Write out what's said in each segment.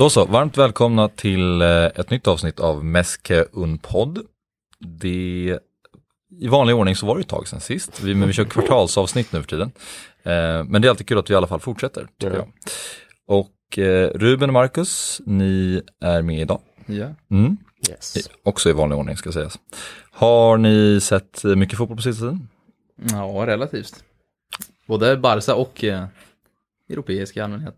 Då så, varmt välkomna till eh, ett nytt avsnitt av Meske Unpodd. Det, I vanlig ordning så var det ett tag sedan sist, vi, men vi kör kvartalsavsnitt nu för tiden. Eh, men det är alltid kul att vi i alla fall fortsätter, tycker Ja. jag. Och eh, Ruben och Marcus, ni är med idag. Ja. Mm. Yes. I- Också i vanlig ordning ska sägas. Har ni sett mycket fotboll på sista tiden? ja, relativt. Både Barca och eh, europeisk i allmänhet.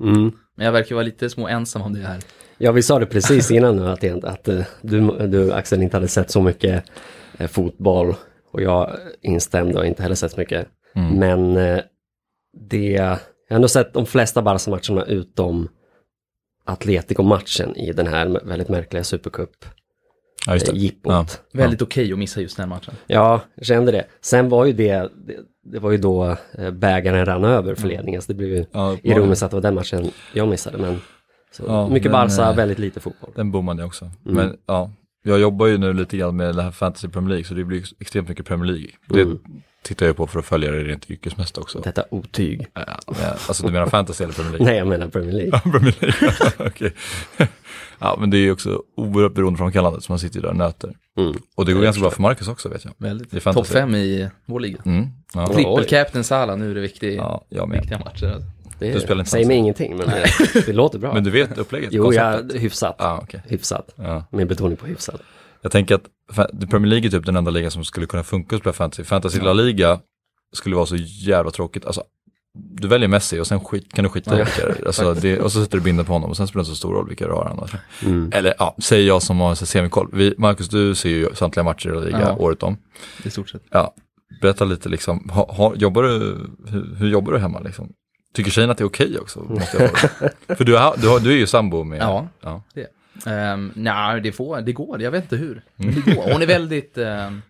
Mm. Men jag verkar vara lite små ensam om det här. Ja, vi sa det precis innan nu att, att eh, du, du Axel inte hade sett så mycket eh, fotboll och jag instämde och inte heller sett så mycket. Mm. Men eh, det, jag har ändå sett de flesta Barca-matcherna utom Atletico-matchen i den här väldigt märkliga Supercup Ja, just eh, det. jippot. Ja. Ja. Väldigt okej att missa just den matchen. jag kände det. Sen var ju det, det, det var ju då eh, bägaren rann över för ledningen, så det blev ju Ja, ironiskt att det var den matchen jag missade. Men så, Ja, mycket men, Barca, eh, väldigt lite fotboll. Den bommade jag också. Mm. Men ja, jag jobbar ju nu lite grann med det här Fantasy Premier League så det blir extremt mycket Premier League. Det Mm. tittar jag på för att följa det rent yrkesmässigt också. Detta otyg. Ja, men, alltså du menar Fantasy eller Premier League? Nej, jag menar Premier League. Ja, Premier League, okej. Ja, men det är ju också oerhört beroendeframkallande så man sitter ju där och nöter. Mm. Och det går Jag ganska bra för Marcus också vet jag. Det Väldigt. Topp fem i vår liga. Mm. Ja. Oj. Trippel-captain Salah, nu är det viktig, ja, jag viktiga matcher. Alltså. Det Du spelar inte säger mig ingenting, men det, det låter bra. Men du vet upplägget? jo, jag, konceptet? hyfsat. Ja, okej. Hyfsat. Ja. Med betoning på hyfsat. Jag tänker att Premier League är typ den enda ligan som skulle kunna funka att spela fantasy. Fantasy La Liga skulle vara så jävla tråkigt. Alltså, du väljer Messi och sen skit, kan du skita i Ja. vilka, alltså, det, och så sätter du binden på honom och sen spelar det så stor roll vilka du har annars. Mm. Eller ja, säger jag som har semikoll. Vi, Marcus, du ser ju samtliga matcher i La Liga Ja. året om. I stort sett. Ja, berätta lite liksom, ha, ha, jobbar du, hur, hur jobbar du hemma liksom? Tycker tjejen att det är okej också? Måste jag fråga. För du, har, du, har, du är ju sambo med... Ja. ja. Um, Nej, det, får, det går. Jag vet inte hur. Mm. det går. Hon är väldigt... ehm,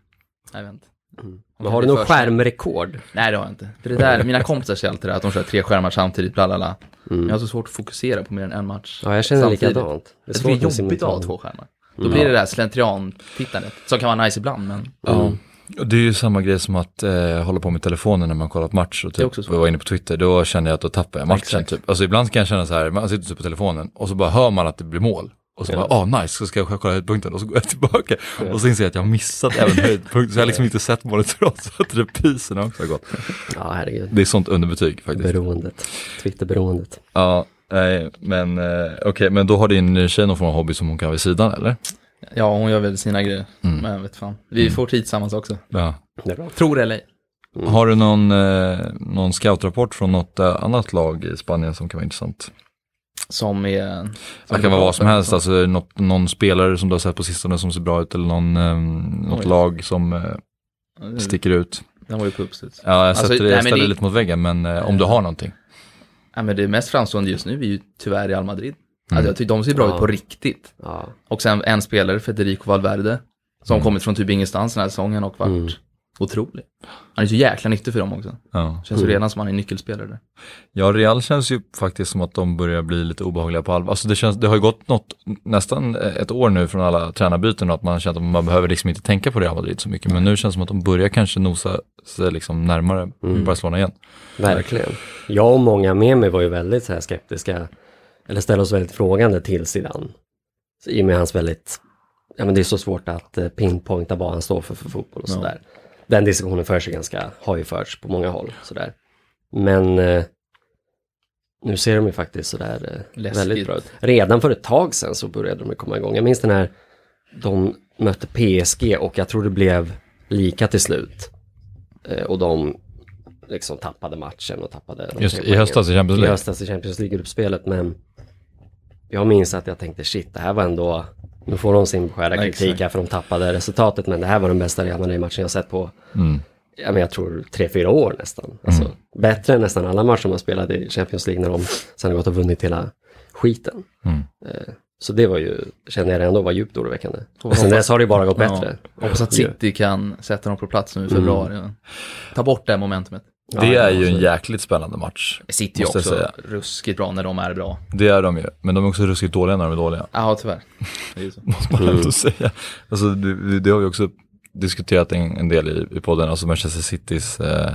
jag vet inte. Hon Men har du för- skärmrekord? Nej, det har jag inte. För det där, mina kompisar säger alltid det, att de kör tre skärmar samtidigt, bla bla bla. Mm. Jag har så svårt att fokusera på mer än en match. Ja, jag känner samtidigt. likadant. Det är det är jobbigt att ha två skärmar. Då blir det där slentrian-tittandet, som kan vara nice ibland, men Ja. Det är ju samma grej som att eh, hålla på med telefonen när man kollar på match och typ, så. var inne på Twitter, då känner jag att då tappar jag matchen. Exakt. Typ. Alltså ibland kan jag känna så här, man sitter typ på telefonen och så bara hör man att det blir mål. Och så Ja. bara, ah nice, så ska jag kolla höjdpunkten och så går jag tillbaka. Och så inser jag att jag har missat även höjdpunkten, så jag har liksom inte sett målet trots att reprisen också har gått. Ja, herregud. Det är sånt underbetyg faktiskt. Beroendet. Twitterberoendet. Ja, nej, men eh, okej, men då har din tjej någon form av hobby som hon kan ha vid sidan eller? Ja, hon gör väl sina grejer. Mm. Men vet fan. Vi får tid tillsammans också. Ja. Det är bra. Tror det eller ej. Mm. Har du någon, eh, någon scoutrapport från något eh, annat lag i Spanien som kan vara intressant? Som är... Som Det kan vara vad som helst, alltså något, någon spelare som du har sett på sistone som ser bra ut eller någon, um, något Oj. lag som eh, sticker ut. Den var ju på uppstuds. Ja, jag Alltså, sätter nej, jag ställer det- lite mot väggen, men eh, om du har någonting. Ja, men det mest framstående just nu är ju tyvärr Real Madrid. Mm. Alltså jag tycker de ser bra Ja. ut på riktigt. Ja. Och sen en spelare, Federico Valverde, som Mm. kommit från typ ingenstans den här säsongen och varit Mm. otrolig. Han är så jäkla nyttig för dem också. Ja. Känns ju Mm. redan som han är nyckelspelare där. ja, Real känns ju faktiskt som att de börjar bli lite obehagliga på allvar. Alltså det, känns, det har ju gått något, nästan ett år nu från alla tränarbyten och att man känt att man behöver liksom inte tänka på Real Madrid så mycket. Men nu känns det som att de börjar kanske nosa sig liksom närmare Mm. Barcelona igen. Verkligen. Jag och många med mig var ju väldigt så här skeptiska, eller ställde oss väldigt frågande till Zidane. Så I och med hans väldigt, ja men det är så svårt att eh, pinpointa vad han står för för fotboll och Ja. sådär. Den diskussionen förs ju ganska, har ju förts på många håll sådär. Men eh, nu ser de ju faktiskt sådär eh, Läskigt. väldigt bra ut. Redan för ett tag sedan så började de komma igång. Jag minns den här, de mötte PSG och jag tror det blev lika till slut. Eh, och de liksom tappade matchen och tappade de Just i höstas i Champions I League. höstas i Champions League-gruppspelet men jag minns att jag tänkte shit, det här var ändå, nu får de sin beskärda kritik här för de tappade resultatet men det här var den bästa Real Madrid-matchen jag sett på, Mm. ja, men jag tror tre, fyra år nästan. Alltså, Bättre än nästan alla matcher man spelade i Champions League när de sen har gått och vunnit hela skiten. Mm. Eh, Så det var ju, kände jag ändå var djupt oroväckande. Och sen dess har det ju bara gått Ja. bättre. Hoppas att City kan sätta dem på plats nu i februari. och Ta bort det här momentumet. Det är ju en jäkligt spännande match. City är också säga. ruskigt bra när de är bra. Det är de ju, men de är också ruskigt dåliga när de är dåliga. Ja, tyvärr. Det är ju så. Måste man ändå säga. Alltså, det, det har vi också diskuterat en, en del i, i podden, alltså Manchester Citys eh,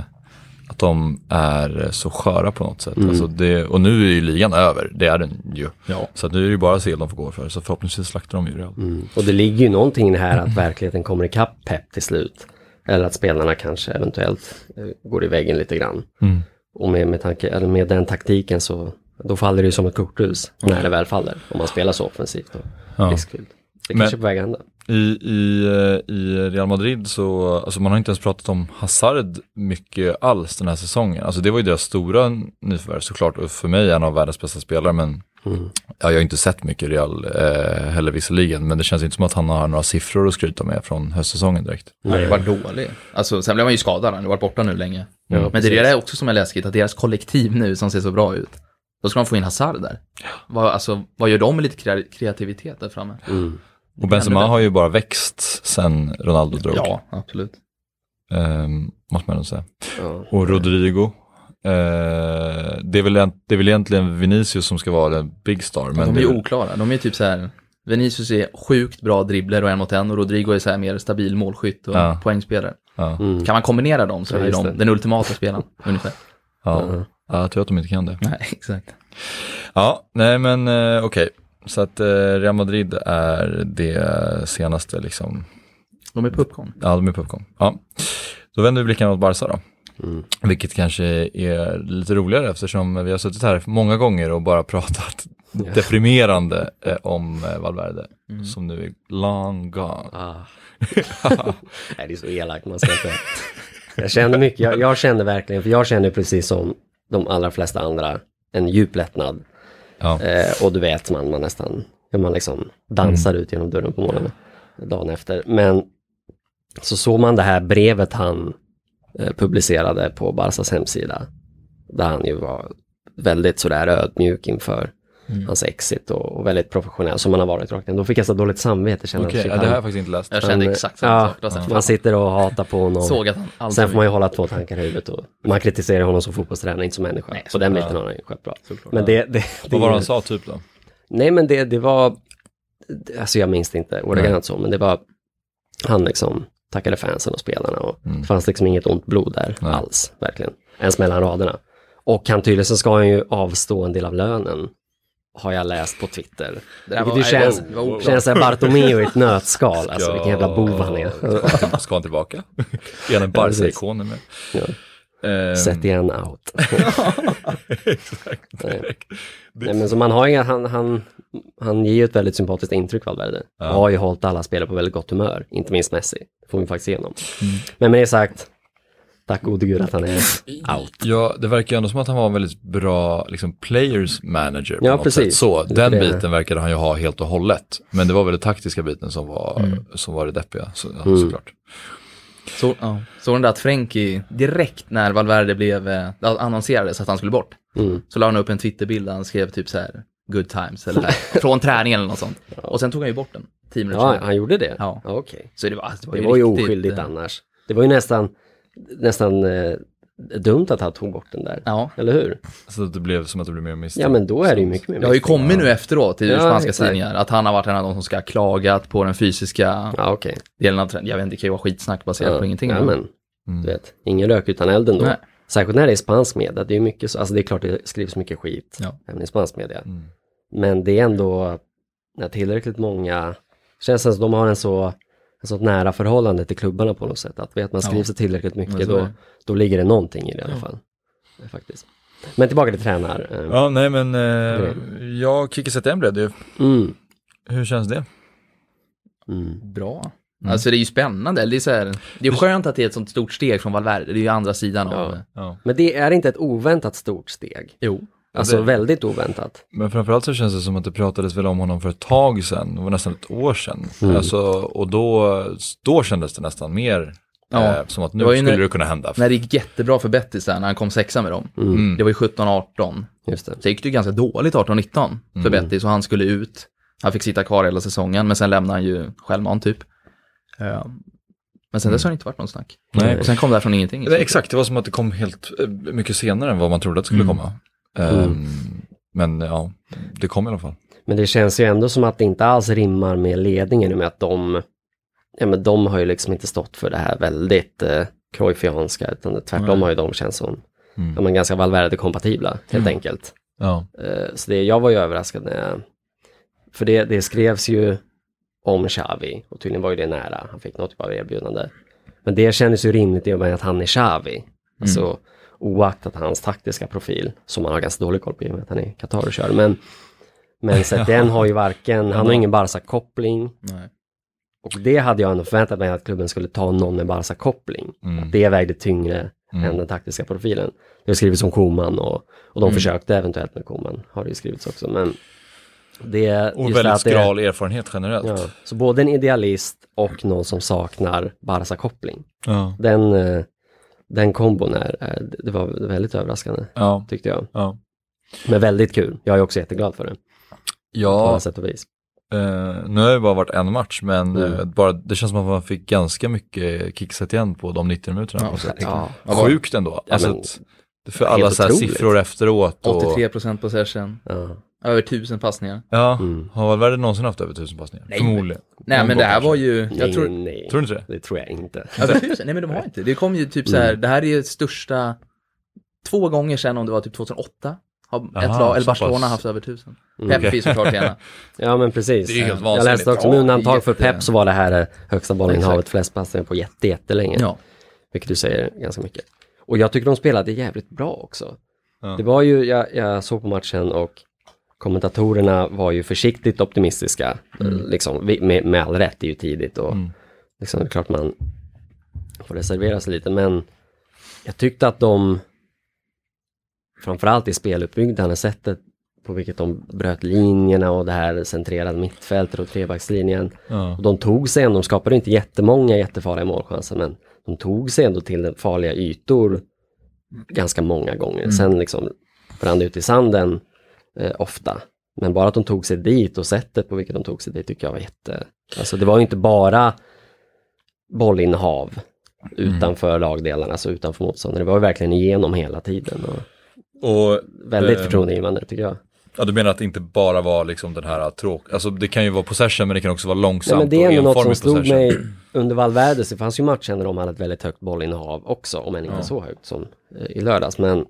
Att de är så sköra på något sätt. Mm. Alltså det, och nu är ju ligan över, det är den ju. Ja. Så att nu är det ju bara CL de får gå för. Så förhoppningsvis slaktar de ju Real. Mm. Och det ligger ju någonting i det här att verkligheten kommer ikapp Pep till slut. Eller att spelarna kanske eventuellt eh, går i väggen lite grann. Mm. Och med, med, tanke, eller med den taktiken så då faller det ju som ett korthus när det väl faller. Om man spelar så offensivt och Ja. riskfyllt. Det kanske är på väg att hända. I, i, eh, I Real Madrid så, alltså man har inte ens pratat om Hazard mycket alls den här säsongen. Alltså det var ju deras stora nyförvärv såklart och för mig en av världens bästa spelare men Mm. ja, jag har inte sett mycket Real eh, heller visserligen men det känns inte som att han har några siffror att skryta med från höstsäsongen direkt. Han var dålig. Alltså, sen blev han ju skadad, han har varit borta nu länge. Ja, Men det är det också som är läskigt, att deras kollektiv nu som ser så bra ut, då ska de få in Hazard där. Vad, alltså, vad gör de med lite kre- kreativitet där framme? Mm. Och Benzema har ju bara växt sen Ronaldo drog. Ja, absolut. Ehm, måste man nog säga. Ja. Och Rodrigo. Eh, det, är väl, det är väl egentligen Vinicius som ska vara den big star. Men de det är ju väl- oklara. De är typ så här, Vinicius är sjukt bra dribbler och en mot en och Rodrigo är så här mer stabil målskytt och Ja. poängspelare. ja, Mm. Kan man kombinera dem så Ja, är de det. den ultimata spelaren, ungefär. ja. Ja. ja, jag tror att de inte kan det. Nej, exakt. Ja, nej men eh, okej. Så att eh, Real Madrid är det senaste liksom, De är på uppgång. ja de är på uppgång. Ja. Då vänder vi blickarna mot Barca då. Mm. Vilket kanske är lite roligare eftersom vi har suttit här många gånger och bara pratat Ja. deprimerande eh, om eh, Valverde. Mm. Som nu är long gone. Ah. Nej, det är så elakt, man ska inte... Jag känner mycket, jag, jag känner verkligen, för jag känner precis som de allra flesta andra en djup lättnad. Ja. Eh, och du vet, man, man nästan, hur man liksom dansar ut genom dörren på morgonen dagen efter. Men så såg man det här brevet han publicerade på Barsas hemsida. Där han ju var väldigt sådär ödmjuk inför Mm. hans exit och, och väldigt professionell som han har varit rakt Då fick jag så dåligt samvete. kände shit, ja, det har jag faktiskt inte läst. Jag kände han- exakt samma ja, sak. Så Man sitter och hatar på honom. Såg att han aldrig... Sen får man ju hålla två tankar i huvudet och man kritiserar honom som fotbollstränare, inte som människa. Nej, så den biten ja. har han ju skött bra. Såklart. Men det, det, det Vad var det han sa typ då? Nej men det, det var, alltså jag minns det inte ordagrant så, men det var, han liksom tackade fansen och spelarna och Mm. det fanns liksom inget ont blod där Nej. alls, verkligen. Ens mellan raderna. Och han tydligen så ska han ju avstå en del av lönen, har jag läst på Twitter. Det var- ju känns, det var känns som Bartomeu i ett nötskal, alltså vilken jävla bov han är. Ska han tillbaka? är han en Barca-ikonen med? Ja. Ehm, Sätt igen out. Exakt. Nej. Nej, men så man har ju, han, han, han ger ju ett väldigt sympatiskt intryck Valverde. Ja. Och har ju hållit alla spelare på väldigt gott humör, inte minst Messi. Det får vi faktiskt igenom. Mm. Men med det sagt, tack gode gud att han är out. Ja, det verkar ju ändå som att han var en väldigt bra liksom, players manager på Ja, något precis. sätt. Så, den det. biten verkade han ju ha helt och hållet. Men det var väl den taktiska biten som var, Mm. som var det deppiga, så, Mm. såklart. Så, ja. Såg den där att Frenkie, direkt när Valverde blev, eh, annonserades att han skulle bort, Mm. så la han upp en Twitterbild där han skrev typ så här, good times, eller från träningen eller något sånt. Och sen tog han ju bort den, tio minuter Ja, senare. han gjorde det? Ja. Okej. Så det var, alltså, det var Det ju var ju riktigt, oskyldigt eh, annars. Det var ju nästan, nästan eh, dumt att han tog bort den där. Ja, Eller hur? Så att det blev som att det blev mer misstag. Ja men då är det ju mycket mer det har ju kommit nu efteråt i Ja, spanska tidningar att han har varit en av de som ska ha klagat på den fysiska Ja okej. delen av träningen. Jag vet inte, det kan ju vara skitsnack baserat på ingenting. Ja, men, Mm. du vet, ingen rök utan elden då. Nej. Särskilt när det är spansk media, det är ju mycket så, alltså det är klart det skrivs mycket skit, Ja. även i spansk media. Mm. Men det är ändå, när tillräckligt många, känns det som att de har en så, en så nära förhållande till klubbarna på något sätt. Att vet man Ja. skriver sig tillräckligt mycket då, då ligger det någonting i det i alla fall. Eh, Faktiskt. Men tillbaka till tränare. eh, Ja, nej men eh, jag, Kiki Setien blev det ju. Mm. Hur känns det? Mm. Bra. Alltså det är ju spännande. Det är, så här, det är skönt att det är ett sånt stort steg från Valverde. Det är ju andra sidan av... Ja. Ja. Men det är inte ett oväntat stort steg. Jo. Alltså det- väldigt oväntat. Men framförallt så känns det som att det pratades väl om honom för ett tag sedan, det var nästan ett år sedan. Mm. Alltså, och då, då kändes det nästan mer Ja. eh, som att Det nu ju skulle när- det kunna hända. När det gick jättebra för Bettis när han kom sexa med dem. Mm. Det var ju 17-18. Just det. Så gick det ju ganska dåligt 18-19 för Mm. Bettis och han skulle ut. Han fick sitta kvar hela säsongen, men sen lämnade han ju självmant typ. Eh, Men sen dess har det inte varit någon snack. Nej. Och sen kom det här från ingenting. Det, exakt, det var som att det kom helt eh, mycket senare än vad man trodde att det skulle Mm. komma. Mm. Ehm, Men ja, det kom i alla fall. Men det känns ju ändå som att det inte alls rimmar med ledningen i och med att de, ja men de har ju liksom inte stått för det här väldigt, eh, Cruyffianska, utan tvärtom Nej. har ju de känts som Mm. ja, men ganska Valverde-kompatibla helt enkelt. Ja. Eh, Så det, jag var ju överraskad när jag, för det, det skrevs ju om Xavi och tydligen var ju det nära, han fick något typ av erbjudande. Men det kändes ju rimligt i och med att han är Xavi. Alltså oaktat hans taktiska profil, som man har ganska dålig koll på i och med att han är Qatar och kör. Men, men den har ju varken, han har ingen Barca-koppling. Och det hade jag ändå förväntat mig att klubben skulle ta någon med Barca-koppling. Mm. Det vägde tyngre Mm. än den taktiska profilen. Det har skrivits om Koman och, och de Mm. försökte eventuellt med Koman, har det ju skrivits också. Men det, Och väldigt det- skral erfarenhet generellt. Ja, så både en idealist och någon som saknar Barca-koppling. Ja. Den, eh, den kombon är, är, det var väldigt överraskande Ja. tyckte jag. Ja. Men väldigt kul. Jag är också jätteglad för det. På ja. alla sätt och vis. Eh, nu har det bara varit en match men Mm. eh, bara, det känns som att man fick ganska mycket kickset igen på de 90 minuterna. Ja, på. Ja, Sjukt ändå. Ja, alltså men- att, för alla så siffror efteråt. Och, 83% possession, ja. Över 1000 passningar. Ja, Mm. har Valverde någonsin haft över tusen passningar? Nej, Förmodligen. Nej men det här var ju, jag nej, tror, nej. Tror du inte det? Det tror jag inte. över 1000? Nej men de har inte. Det kom ju typ så här, det här är ju största, två gånger sedan om det var typ 2008. Har ett Aha, lag, eller så Barcelona pass. haft över 1000. Mm. Pep är såklart gärna. Ja men precis. Det är ju helt jag vansinnigt. läste också med undantag för Pep så var det här eh, högsta bollinnehavet flest passningar på jätte, jättelänge. Ja. Vilket du säger ganska mycket. Och jag tycker de spelade jävligt bra också. Ja. Det var ju, jag, jag såg på matchen och kommentatorerna var ju försiktigt optimistiska. Liksom, vi- med, med all rätt, det är ju tidigt och Mm. liksom, det är klart man får reservera sig lite. Men jag tyckte att de, framförallt i speluppbyggnaden, sättet på vilket de bröt linjerna och det här centrerade mittfältet och trebackslinjen. Ja. Och de tog sig ändå, de skapade inte jättemånga jättefarliga målchanser men de tog sig ändå till farliga ytor ganska många gånger. Sen liksom brann det ut i sanden eh, ofta. Men bara att de tog sig dit och sättet på vilket de tog sig dit tycker jag var jätte... Alltså det var ju inte bara bollinnehav utanför lagdelarna, alltså utanför motståndare. Det var ju verkligen igenom hela tiden. Och Och väldigt Eh, förtroendeingivande tycker jag. ja, du menar att det inte bara var liksom den här tråk, alltså det kan ju vara possession men det kan också vara långsamt Nej, men det är ändå något som slog possession. mig under Valverde. Så det fanns ju matcher där de hade ett väldigt högt bollinnehav också, om än inte Ja. så högt som eh, i lördags. Men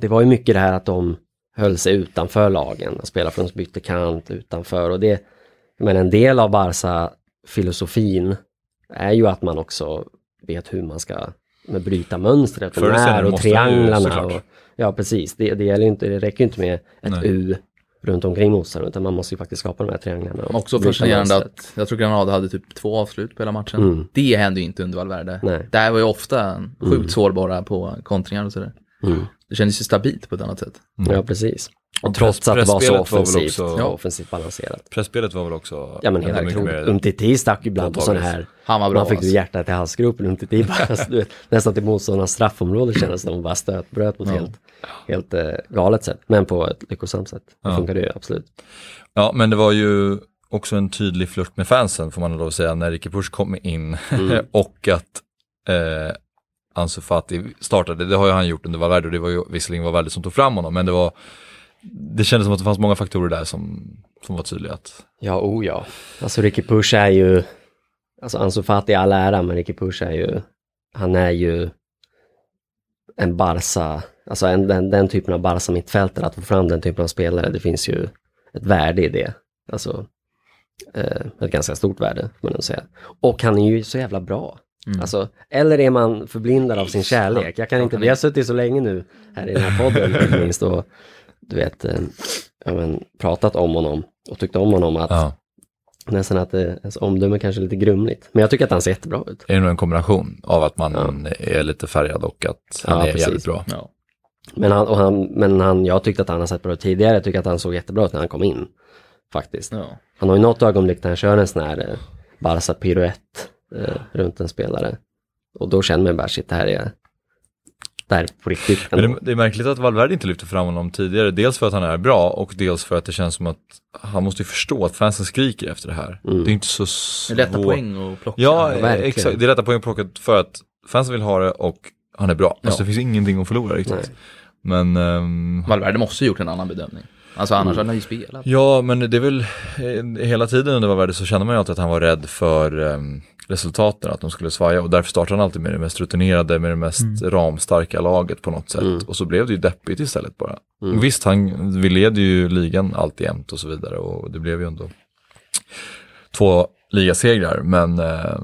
det var ju mycket det här att de höll sig utanför lagen, spelade från bytte kant utanför. Och det, menar, en del av Barca-filosofin är ju att man också vet hur man ska med bryta mönstret senare när och trianglarna. Och, ja, precis. Det, det, gäller inte, det räcker inte med ett Nej. U runt omkring motståndaren, utan man måste ju faktiskt skapa de här trianglarna. och Också fascinerande att, jag tror Granada hade typ två avslut på hela matchen. Mm. Det hände ju inte under Valverde. Nej. Det här var ju ofta sjukt sårbara på kontringar och sådär. Mm. Det kändes ju stabilt på ett annat sätt. Ja, precis. Och Och trots att det var så pressspelet var offensivt, också- ja. offensivt balanserat. Pressspelet var väl också Ja men otroligt. mer- Umtiti stack ju ibland på sådana här, Han var bra man fick ju alltså. hjärtat i halsgropen, Umtiti bara, alltså, nästan till motståndarnas straffområde kändes det som bara stötbröt på ett helt, helt eh, galet sätt. Men på ett lyckosamt sätt. Det Ja. funkade ju absolut. Ja, men det var ju också en tydlig flört med fansen får man lov att säga när Ricky Push kom in Mm. och att eh, Ansu Fati startade. Det har ju han gjort under Valverde och det var ju visserligen Valverde som tog fram honom men det var det kändes som att det fanns många faktorer där som, som var tydliga. Att, Ja, oh ja. Alltså Ricky Push är ju, alltså Ansu Fati i all ära, men Ricky Push är ju, han är ju en Barca, alltså en, den, den typen av Barca mittfältare, att få fram den typen av spelare, det finns ju ett värde i det. Alltså, eh, ett ganska stort värde, får man nog säga. Och han är ju så jävla bra. Mm. Alltså, eller är man förblindad av sin kärlek? Jag kan Ja, inte, vi har suttit så länge nu här i den här podden, inte minst, och du vet, eh, ja, men, pratat om honom och tyckt om honom att ja, nästan att det, ens omdöme kanske är lite grumligt. Men jag tycker att han ser jättebra ut. det är nog en kombination av att man är lite färgad och att han Ja, är precis. jävligt bra. Ja. Men, han, och han, men han, jag tyckte att han har sett bra ut tidigare. Jag tycker att han såg jättebra ut när han kom in. Faktiskt. Ja. Han har ju något ögonblick när han kör en sån här eh, Barca piruett eh, runt en spelare. Och då känner man bara shit, det här är, det här är på riktigt. Men det, det är märkligt att Valverde inte lyfter fram honom tidigare. Dels för att han är bra och dels för att det känns som att han måste ju förstå att fansen skriker efter det här. Mm. Det är inte så Det svårt. är lätta poäng att plocka. Ja, verkligen. exakt. Det är lätta poäng att plocka för att fansen vill ha det och han är bra. Alltså Ja. det finns ingenting att förlora riktigt. Nej. Men ehm, Valverde måste ha gjort en annan bedömning. Alltså annars hade han ju spelat. Ja, men det är väl eh, hela tiden under Valverde så kände man ju alltid att han var rädd för um, resultaten, att de skulle svaja och därför startade han alltid med det mest rutinerade, med det mest ramstarka laget på något sätt. Mm. Och så blev det ju deppigt istället bara. Mm. Visst, han, vi leder ju ligan allt jämt och så vidare och det blev ju ändå två ligasegrar, men eh,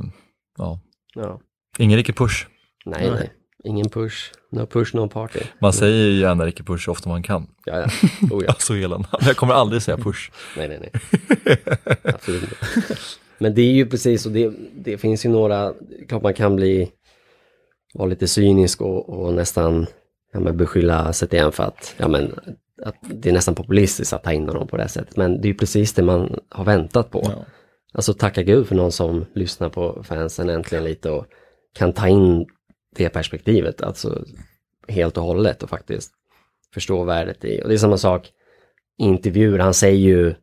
ja, Ja. ingen riktig push. Nej, Nej. nej. Ingen push. No push, no party. Man säger ju gärna riktig push så ofta man kan. Ja, ja. Oh, ja. Alltså hela Jag kommer aldrig säga push. Nej, nej, nej. Absolut inte. Men det är ju precis, och det, det finns ju några, klart man kan bli, vara lite cynisk och, och nästan ja, men beskylla CTN för att, ja, men, att det är nästan populistiskt att ta in honom på det här sättet. Men det är ju precis det man har väntat på. Ja. Alltså tacka gud för någon som lyssnar på fansen äntligen lite och kan ta in det perspektivet, alltså helt och hållet och faktiskt förstå värdet i. Och det är samma sak intervjuer, han säger ju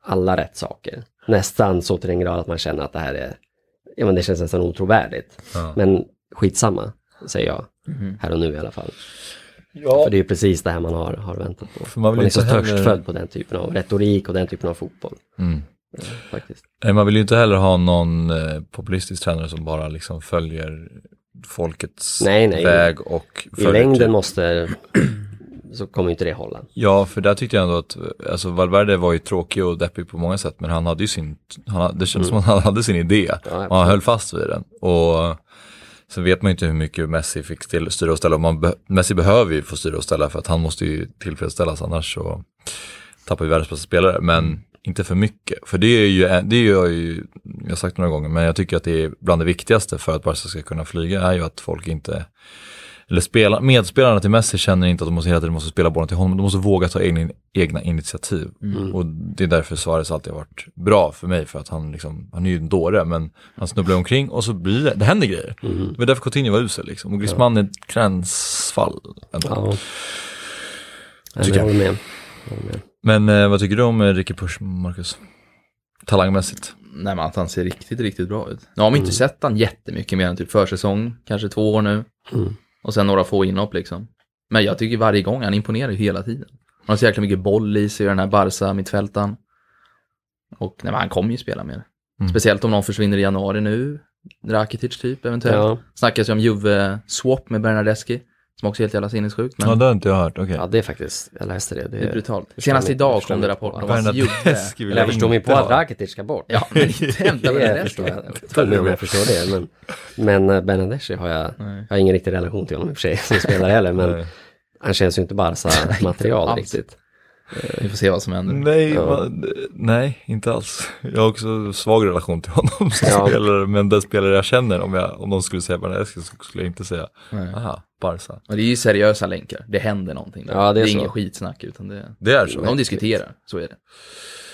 alla rätt saker. Nästan så till den grad att man känner att det här är, ja men det känns nästan otrovärdigt. Ja. Men skitsamma, säger jag, Mhm. här och nu i alla fall. Ja. För det är ju precis det här man har, har väntat på. För man vill man är så heller- törstfödd på den typen av retorik och den typen av fotboll. Mm. eh, Faktiskt. Nej, Man vill ju inte heller ha någon eh, populistisk tränare som bara liksom följer folkets Nej, nej. väg och I följer längden typ- måste, så kommer inte det hålla. Ja, för där tyckte jag ändå att, alltså Valverde var ju tråkig och deppig på många sätt, men han hade ju sin, han, det kändes som att han hade sin idé. Mm. Ja, och han höll fast vid den. Och sen vet man ju inte hur mycket Messi fick till, styra och ställa. Man Messi behöver ju få styra och ställa för att han måste ju tillfredsställas, annars så tappar vi världens bästa spelare. Men inte för mycket, för det är ju, det är ju, jag har sagt några gånger, men jag tycker att det är bland det viktigaste för att Barca ska kunna flyga är ju att folk inte eller spela, medspelarna till Messi känner inte att de måste hela tiden måste spela bollen till honom, de måste våga ta egna, egna initiativ. Och det är därför Suarez alltid har varit bra för mig, för att han, liksom, han är ju en dåre, men han snubblar omkring och så blir det, det händer grejer. Det var därför Coutinho var usel liksom, och Griezmann är ett gränsfall. ändå. Ja. Jag. jag håller med. Men eh, vad tycker du om eh, Ricky Push, Marcus? Talangmässigt? Nej men att han ser riktigt, riktigt bra ut. Nu har vi inte sett han jättemycket mer än typ försäsong, kanske två år nu. Mm. Och sen några få inhopp liksom. Men jag tycker varje gång han imponerar ju hela tiden. Han har så jäkla mycket boll i sig, den här Barca mittfältaren. Och nej, men han kommer ju spela mer. Mm. Speciellt om någon försvinner i januari nu. Rakitic typ eventuellt. Ja. Snackas ju om Juve-swap med Bernardeschi. Som också är helt jävla sinnessjukt. Men Ja, det har inte jag hört, okej. ja, det är faktiskt, jag läste det. det är brutalt. Senast idag kom det rapport om att Bernadeschi Juve... vill Jag förstår mig inte på att Rakitic ska bort. Ja, men inte hämta det förstår jag. Jag tror nog jag förstår det. Men, men eh, Bernadeschi har jag, jag har ingen riktig relation till honom i och för sig som spelare heller. Men han känns ju inte Barca-material alls. riktigt. Vi får se vad som händer. Nej, Ja. nej, inte alls. Jag har också svag relation till honom som Ja. spelare, men den spelare jag känner, om, jag, om de skulle säga Bernadeschi så skulle jag inte säga, Nej. aha, Barca. Men det är ju seriösa länkar. Det händer någonting. Där. Ja, det är är så. inget skitsnack utan det... Det är så. De diskuterar, så är det.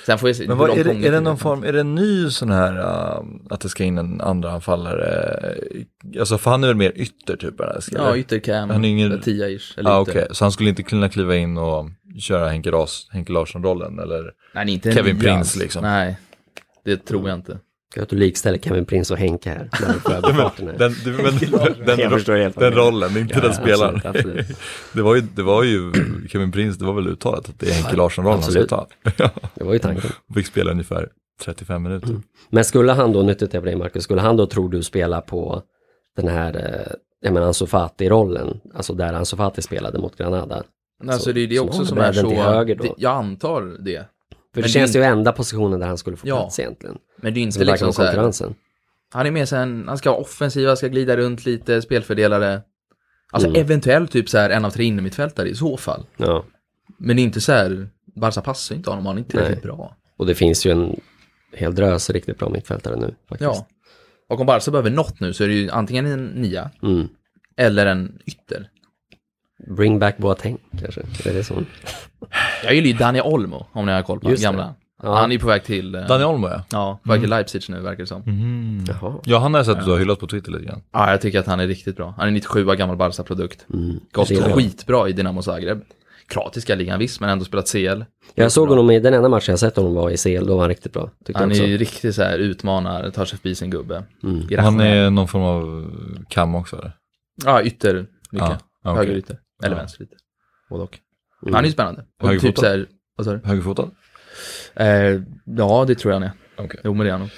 Sen får vi se Men vad, är, det, är det någon form, är det en ny sån här, uh, att det ska in en andra anfallare? Alltså för han är väl mer ytter typ Bernadeschi? Ja, eller? yttercam, Han är ingen- eller tia-ish. Eller ah, okej, så han skulle inte kunna kliva in och köra Henke, Ras, Henke Larsson-rollen eller? Nej, inte Kevin alls. liksom. Nej, det tror jag inte. Jag att du likställer Kevin Prince och Henke här. Den, du, men, rollen, inte Ja, den spelaren. absolut, absolut. Det var ju, det var ju Kevin Prince, det var väl uttalat att det är Henke Larsson-rollen han absolut. ta. Det var ju tanken. fick spela ungefär 35 minuter. Mm. Men skulle han då, nyttigt jag på dig Marcus, skulle han då tror du spela på den här, eh, jag menar Ansu Fati-rollen, alltså där Ansu Fati spelade mot Granada. Nej, Så- så det är det också som är så... höger då. jag antar det. För Men det känns det ju enda positionen där han skulle få Ja. plats egentligen. Men det är inte verkligen liksom så här, konkurrensen. Han är mer sen, han ska vara offensiv, han ska glida runt lite, spelfördelare. Alltså Mm. eventuellt typ så här en av tre innermittfältare i så fall. Ja. Men det är inte så här, Barca passar inte honom, han är inte riktigt bra. Och det finns ju en hel drös riktigt bra mittfältare nu faktiskt. Ja. Och om Barca behöver något nu så är det ju antingen en nia Mm. eller en ytter. Bring back Boateng kanske. Är det så? Jag gillar ju Dani Olmo, om ni har koll på Just det. gamla. Ja. Han är ju på väg till... eh, Daniel Olmo ja. Ja, på väg till Leipzig nu verkar det som. Jaha. Ja, han har jag sett att du har hyllat på Twitter lite grann. Ja, jag tycker att han är riktigt bra. Han är 97 år gammal Barca-produkt. Mm. Gått Det skitbra i Dinamo Zagreb. Kroatiska ligan visst, men ändå spelat CL. Jag såg honom i, den enda matchen jag sett honom var i CL, då var han riktigt bra. Tyckte Han är också. ju riktigt så här utmanar, tar sig förbi sin gubbe. Mm. Han är någon form av kam också eller? Ja, ytter mycket. Ja, ja, okej. Höger ytter. Eller Ja. vänster ytter. Både och. Mm. Han är ju spännande. Och typ så här, Vad sa du? Högerfotad? Eh, ja, det tror jag han är. Okej. Jo, men det är han nog.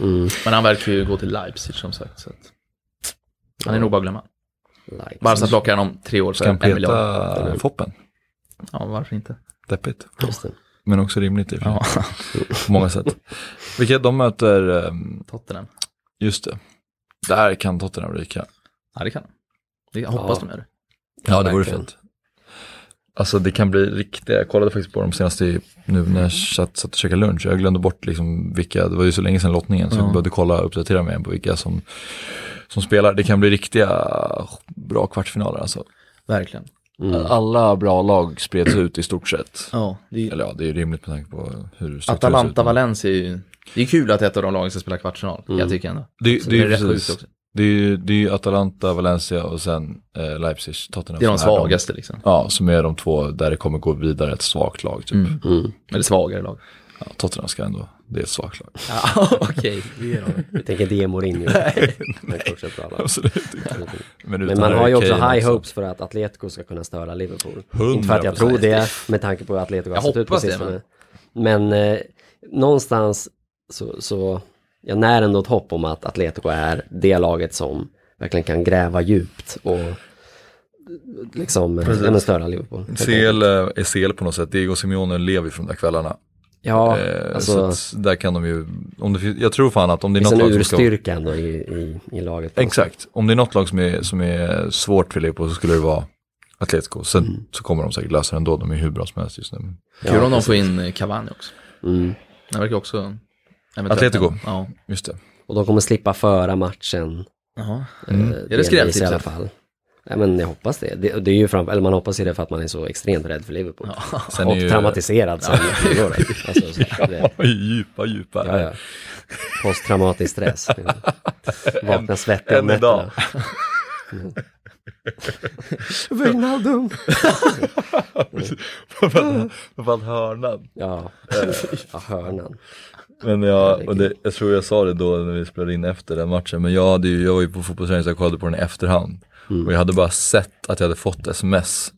Mm. Men han verkar ju gå till Leipzig som sagt. Så att... Han är nog bara att glömma. Like. Barca plockar han om tre år Ska för han en miljard. peta Foppen? Ja, varför inte? Deppigt. Men också rimligt i och för sig. Ja, På många sätt. Vilka de möter, ehm, Tottenham. just det. Där kan Tottenham ryka. Ja, det kan de. Jag hoppas Ja. de gör det. Ja, det vore fint. Alltså det kan bli riktiga, jag kollade faktiskt på de senaste i- nu när jag satt, satt och käkade lunch. Jag glömde bort liksom vilka, det var ju så länge sedan lottningen så Ja. jag behövde kolla och uppdatera mig på vilka som, som spelar. Det kan bli riktiga bra kvartsfinaler alltså. Verkligen. Mm. Alla bra lag spreds ut i stort sett. Ja, det är... Eller ja, det är rimligt med tanke på hur strukturen ser ut. Atalanta Valencia är ju... Det är kul att ett av de lagen ska spela kvartsfinal, Mm. jag tycker ändå. Det, Så det, är rätt precis, sjukt också. Det är ju det är ju Atalanta, Valencia och sen eh, Leipzig, Tottenham. Det är de svagaste liksom. Ja, som är de två där det kommer gå vidare ett svagt lag. Typ. Mm. Mm. Eller svagare lag. Ja, Tottenham ska ändå, det är ett svagt lag. Ja, okej. De. Vi tänker inte ge Mourinho. Men bra lag. Absolut inte. Men, Men utan man har ju också high hopes för att Atletico ska kunna störa Liverpool. 100%. Inte för att jag tror det, med tanke på hur Atletico har Jag sett ut på sistone. Men eh, någonstans så, så jag när ändå ett hopp om att Atletico är det laget som verkligen kan gräva djupt och liksom men störa Liverpool. CL är CL på något sätt, Diego Simeone lever från de där kvällarna. Ja, eh, alltså så där kan de ju, om det, jag tror fan att om det det är något lag som ska... urstyrka ändå i, i, i laget. Exakt, om det är något lag som är, som är svårt för Liverpool så skulle det vara Atletico. Sen Mm. så kommer de säkert lösa det ändå, de är hur bra som helst just nu. Kul Ja, om de får in Cavani också. Mm. Det verkar också... Atletico? Ja. Just det. Och de kommer slippa föra matchen. Jaha. Mm. eh, Är det delvis skrälltipset? i alla fall. Ja, men jag hoppas det. det. Det är ju fram, eller man hoppas ju det för att man är så extremt rädd för Liverpool. Sen och är ju- traumatiserad förra året. Alltså, så, det, djupa, djupa. ja, ja. Posttraumatisk stress. Vakna svettig om nätterna. Mm. Wijnaldum! Framförallt hörnan. Ja, ja hörnan. Men jag, och det, jag tror jag sa det då när vi spelade in efter den matchen, men jag, hade ju, jag var ju på fotbollsträning så jag kollade på den i efterhand. Mm. Och jag hade bara sett att jag hade fått sms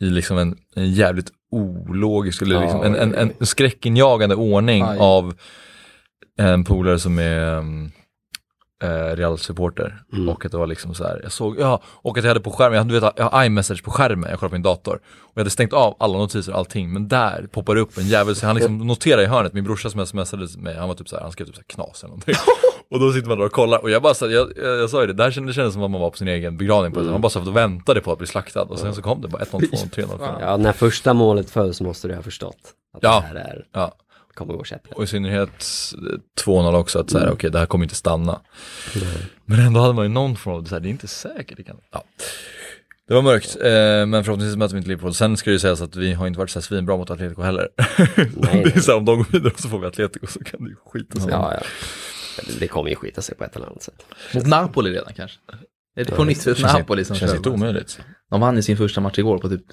i liksom en, en jävligt ologisk, eller liksom en, en, oj, en skräckinjagande ordning Aj. av en polare som är um, eh, Real-supporter. Mm. Och att det var liksom så här, jag såg, ja, och att jag hade på skärmen, jag, hade, du vet, jag har iMessage på skärmen, jag kollar på min dator. Och jag hade stängt av alla notiser och allting, men där poppar det upp en jävel, så han liksom noterar i hörnet, min brorsa som smsade mig, han var typ så här, han skrev typ så här knas eller någonting. och då sitter man där och kollar, och jag bara så här, jag, jag, jag sa ju det, där kändes, det kändes som att man var på sin egen begravning på det, man bara satt och väntade på att bli slaktad, och sen så kom det bara 1-0, 2-0, 3-0. Ja, när första målet föll så måste du ha förstått att Ja. det här är, Ja, kommer gå käpprätt. och i synnerhet eh, 2-0 också, att så här, okej det här kommer inte stanna. Men ändå hade man ju någon form av, så här, det är inte säkert, det kan, ja. Det var mörkt, eh, men förhoppningsvis möter vi inte Liverpool. Sen ska det ju sägas att vi har inte varit så här svinbra mot Atletico heller. Nej, det är så här, om de går vidare så får vi Atletico så kan det ju skita sig. Ja, ja. Det- Det kommer ju skita sig på ett eller annat sätt. Mot Napoli redan kanske. Är det på nytt Napoli som känns kör? inte omöjligt. De vann i sin första match igår på typ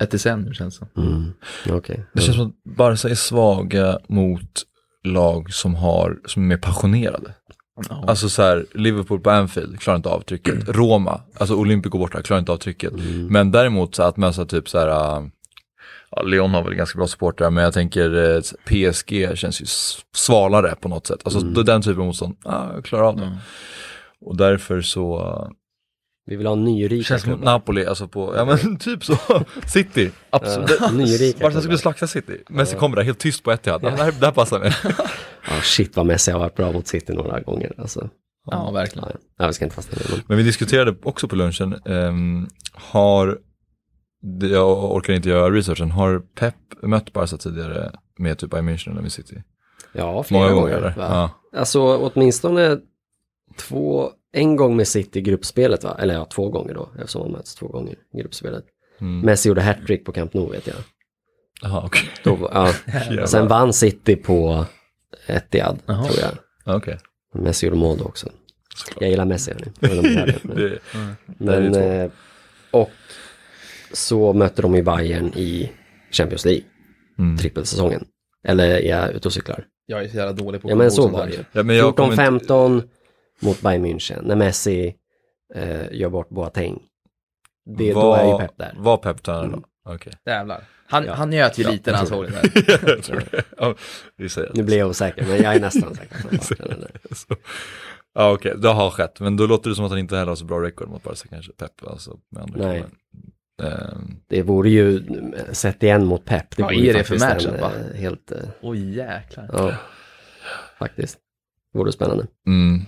ett decennium känns det som. Mm. Okej. Det känns som att Barca är svaga mot lag som har, som är mer passionerade. Ja. Alltså så här, Liverpool på Anfield klarar inte av trycket. Roma, alltså Olympico borta, klarar inte av trycket. Mm. Men däremot så att möta typ så här, äh, ja, Leon har väl ganska bra supportrar, men jag tänker eh, PSG känns ju svalare på något sätt. Alltså Mm. den typen av motstånd, jag klarar av det. Mm. Och därför så, Vi vill ha en nyrika känns som klubbar. Napoli, alltså på, ja men typ så, City, absolut. Ja, nyrika Barca skulle slakta City, Messi kommer där helt tyst på Etihad, ja. det, här, det här passar mig. Ja, shit vad Messi har varit bra mot City några gånger. Alltså. Ja, verkligen. Ja, ja, vi ska inte fastna i det. Men vi diskuterade också på lunchen, ehm, har, jag orkar inte göra researchen, har Pep mött Barca tidigare med typ Bayern München eller med City? Ja, flera Många gånger. gånger? Ja. Alltså åtminstone två, en gång med City i gruppspelet va? Eller ja, två gånger då, eftersom de möts två gånger i gruppspelet. Mm. Messi gjorde hattrick på Camp Nou vet jag. Jaha, okej. Då, ja. Sen vann City på Etihad, Jaha. tror jag. Ja, Okej. Messi gjorde mål då också. Såklart. Jag gillar Messi, hörni. Men- Det- Men, det eh, och så mötte de i Bayern i Champions League, Mm. trippelsäsongen. Eller är jag ute och cyklar? Jag är så jävla dålig på Ja men så var det ju. Ja, men jag kommer inte- 14-15 mot Bayern München, när Messi eh, gör bort Boateng. Det, då är ju Pep där. Var Pep tränare då? Okej. Jävlar. Han, Ja. han njöt ju Ja, lite när han såg det där. det. Ja, Nu blir jag osäker, men jag är nästan säker. på att han är det. Ja okej, har skett. Men då låter det som att han inte heller har så bra record mot Barca kanske, Pep. Alltså, med andra Nej. Ehm, Det vore ju, sett igen mot Pep, det Vad vore ju är det för matchup, en, va? eh, helt, eh, Oj jäklar. ja, faktiskt. Det vore spännande. mm.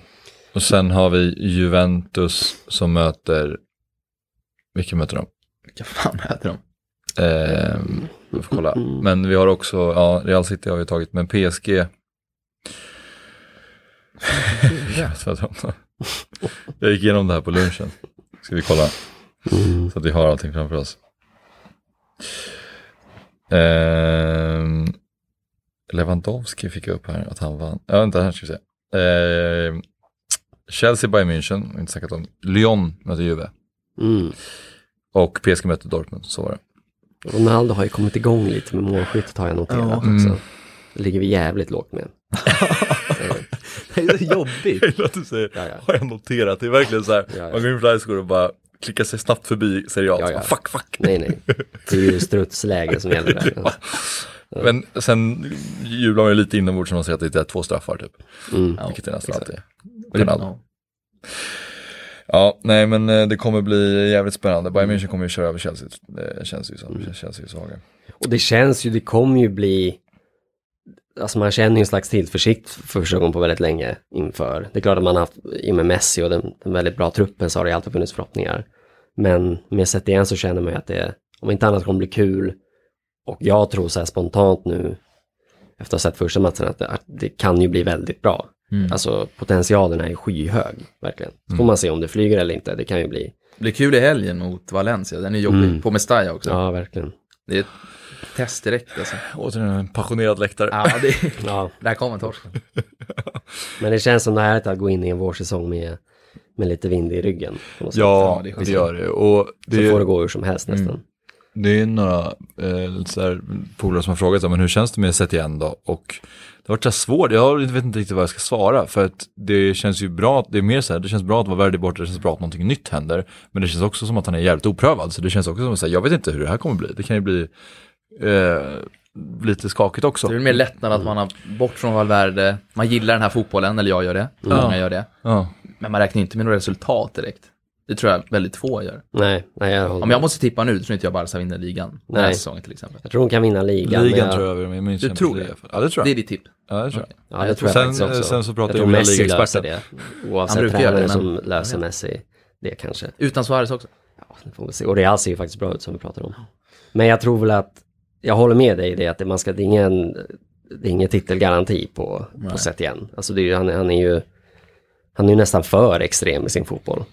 Och sen har vi Juventus som möter, vilka möter de? Vilka fan möter de? Ehm, vi får kolla. Men vi har också, ja, Real City har vi tagit, men PSG. Jag gick igenom det här på lunchen. Ska vi kolla så att vi har allting framför oss. Ehm, Lewandowski fick jag upp här att han vann. Ja, vänta här ska vi se. Ehm, Chelsea Bayern München, inte snackat om. Lyon möter Juve. Mm. Och PSG möter Dortmund, så var det. Ronaldo har ju kommit igång lite med målskyttet har jag noterat Ja. också. Mm. Det ligger vi jävligt lågt med. Det är så jobbigt. Jag gillar att du säger, Ja, ja. har jag noterat? Det är verkligen så här, Ja, ja. man går in på Livescore och bara klickar sig snabbt förbi serialt. Ja, ja. Fuck, fuck. Nej, nej. Det är ju strutsläge som gäller där. Men sen jublar man ju lite inombords när man säger att det är två straffar typ. Mm. Vilket det nästan alltid är. Ronaldo. Ja. Ja, nej men eh, det kommer bli jävligt spännande. Bayern München kommer ju köra över Chelsea, det känns ju som. Mm. Känns ju svaga. Och det känns ju, det kommer ju bli, alltså man känner ju en slags tillförsikt för första gången på väldigt länge inför. Det är klart att man har haft, i och med Messi och den, den väldigt bra truppen så har det alltid funnits förhoppningar. Men med sett igen så känner man ju att det, om inte annat kommer bli kul. Och jag tror så här spontant nu, efter att ha sett första matchen, att det, att det kan ju bli väldigt bra. Mm. Alltså potentialen är skyhög, verkligen. Så får man se om det flyger eller inte, det kan ju bli, Det blir kul i helgen mot Valencia, den är jobbig. Mm. På Mestalla också. ja verkligen. Det är ett test direkt alltså. Återigen en passionerad läktare. Ja, det Ja, där kommer torsken. men det känns som det här att gå in i en vårsäsong med, med lite vind i ryggen. på något sätt. Ja, Ja, det gör det. Och det, Så är- får det gå hur som helst nästan. Det är några eh, polare som har frågat men hur känns det med sett igen då? Och det har varit så här svårt, jag vet inte riktigt vad jag ska svara för att det känns ju bra, det är mer så här, det känns bra att vara värdig borta, det känns bra att någonting nytt händer. Men det känns också som att han är jävligt oprövad, så det känns också som att säga, jag vet inte hur det här kommer bli. Det kan ju bli eh, lite skakigt också. Det är mer lättnad att man har bort från Valverde. Man gillar den här fotbollen, eller jag gör det. Många gör det. Ja. Men man räknar inte med några resultat direkt. Det tror jag väldigt få gör. Nej, nej jag, håller Om jag måste tippa nu, tror inte jag Barca vinner ligan. Den här Nej. säsongen till exempel. jag tror hon kan vinna ligan. Ligan men jag, tror jag vi minns. Du tror det? Ja, det tror Det är jag. ditt tipp. Ja, det tror jag. Ja, det tror jag sen, faktiskt också. Sen så pratar jag jag med Messi löser ligaexperten. det. Oavsett Han brukar göra tränare det, som men- löser Messi det kanske. Utan Suarez också. Ja, det får vi se. Och Real ser ju faktiskt bra ut som vi pratar om. Men jag tror väl att, jag håller med dig i det att det, man ska, det är ingen, det är ingen titelgaranti på, på sätt igen. Alltså det är, ju- han, han är ju, han är ju nästan för extrem i sin fotboll.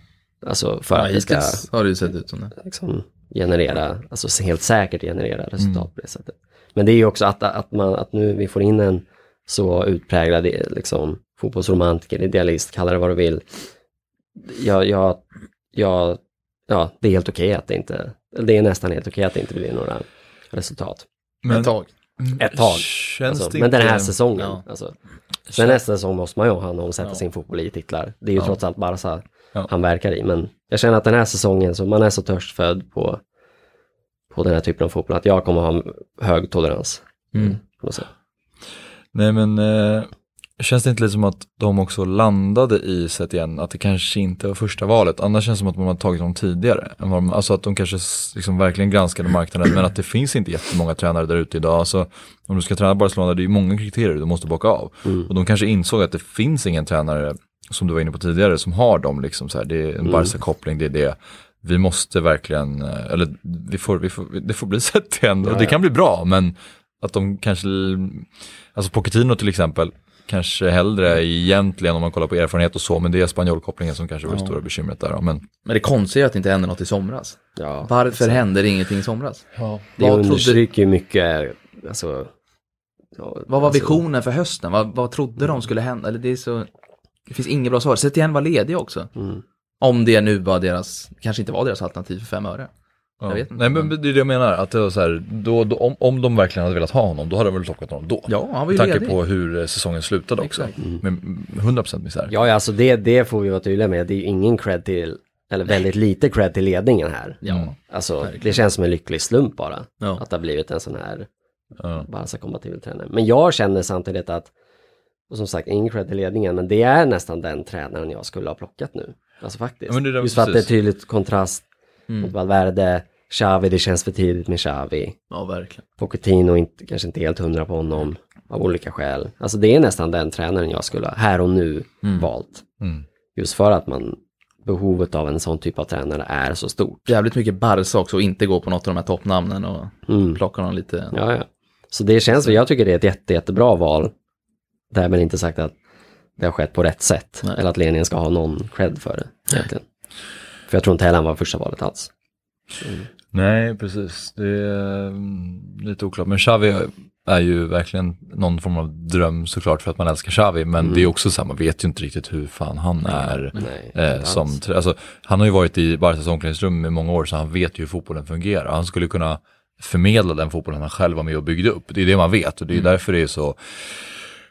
Alltså för Ja, att det ska har det ju sett ut som det. liksom generera, alltså helt säkert generera resultat på det sättet. Men det är ju också att, att, man, att nu vi får in en så utpräglad liksom, fotbollsromantiker, idealist, kalla det vad du vill. Jag, jag, jag, ja, det är helt okej att det inte, det är nästan helt okej att det inte blir några resultat. Men, Ett tag. Ett tag. Känns Alltså, men den här inte- säsongen. Ja. Alltså. Sen nästa säsong måste man ju ha någon sätta Ja. sin fotboll i titlar. Det är ju Ja. trots allt Barca Ja. han verkar i. Men jag känner att den här säsongen, så man är så törstfödd på, på den här typen av fotboll, att jag kommer ha hög tolerans. Mm. Sätt. Nej men eh, känns det inte lite som att de också landade i sett igen att det kanske inte var första valet. Annars känns det som att man har tagit dem tidigare. än vad de- Alltså att de kanske liksom verkligen granskade marknaden men att det finns inte jättemånga tränare där ute idag. Alltså, om du ska träna Barcelona det är ju många kriterier du måste bocka av. Mm. Och de kanske insåg att det finns ingen tränare som du var inne på tidigare som har dem liksom så här. Det är en Barca-koppling, det är det. Vi måste verkligen, eh, eller vi får, vi får, det får bli sett igen. Och det kan bli bra men att de kanske, alltså Pochettino till exempel, kanske hellre egentligen om man kollar på erfarenhet och så, men det är spanjolkopplingen som kanske var det stora bekymret där. Men, Men det konstiga är att det inte hände något i somras. Ja, Varför händer ingenting i somras? ja. det trodde- understryker ju mycket, alltså, ja, Vad var alltså, visionen för hösten? Vad, vad trodde de skulle hända? Eller det är så... Det finns inget bra svar. Setien var ledig också. Mm. Om det nu var deras, kanske inte var deras alternativ för fem öre. Ja. Jag vet inte. Nej men det är det jag menar, att det var så här, då, då, om, om de verkligen hade velat ha honom, då hade de väl plockat honom då. Ja, han var Med ju tanke ledig. på hur eh, säsongen slutade också. Exakt. Med 100% misär. Ja, ja, alltså det, det får vi vara tydliga med. Det är ju ingen cred till eller väldigt lite cred till ledningen här. Ja. Alltså, det känns som en lycklig slump bara. Ja. Att det har blivit en sån här Ja. Barca-kompatibel tränare. Men jag känner samtidigt att, och som sagt, ingen cred till ledningen, men det är nästan den tränaren jag skulle ha plockat nu. Alltså faktiskt. Ja, Just för att det är precis. tydligt kontrast Mm. mot Valverde, Xavi, det känns för tidigt med Xavi. ja, verkligen. Pochettino inte, kanske inte helt hundra på honom av olika skäl. Alltså det är nästan den tränaren jag skulle ha här och nu valt. Mm. Just för att man, behovet av en sån typ av tränare är så stort. Jävligt mycket Barca också och inte gå på något av de här toppnamnen och Mm. plocka någon lite. Ja, ja. Så det känns, jag tycker det är ett jätte, jättebra val. Därmed inte sagt att det har skett på rätt sätt. Nej. Eller att ledningen ska ha någon cred för det. Egentligen. För jag tror inte heller han var första valet alls. Nej, precis. Det är mm, lite oklart. Men Xavi är ju verkligen någon form av dröm såklart för att man älskar Xavi. Men det är också så här, man vet ju inte riktigt hur fan han är. Nej, Eh, som, alltså, han har ju varit i Barcas omklädningsrum i många år så han vet ju hur fotbollen fungerar. Han skulle kunna förmedla den fotbollen han själv var med och byggde upp. Det är det man vet och det är därför det är så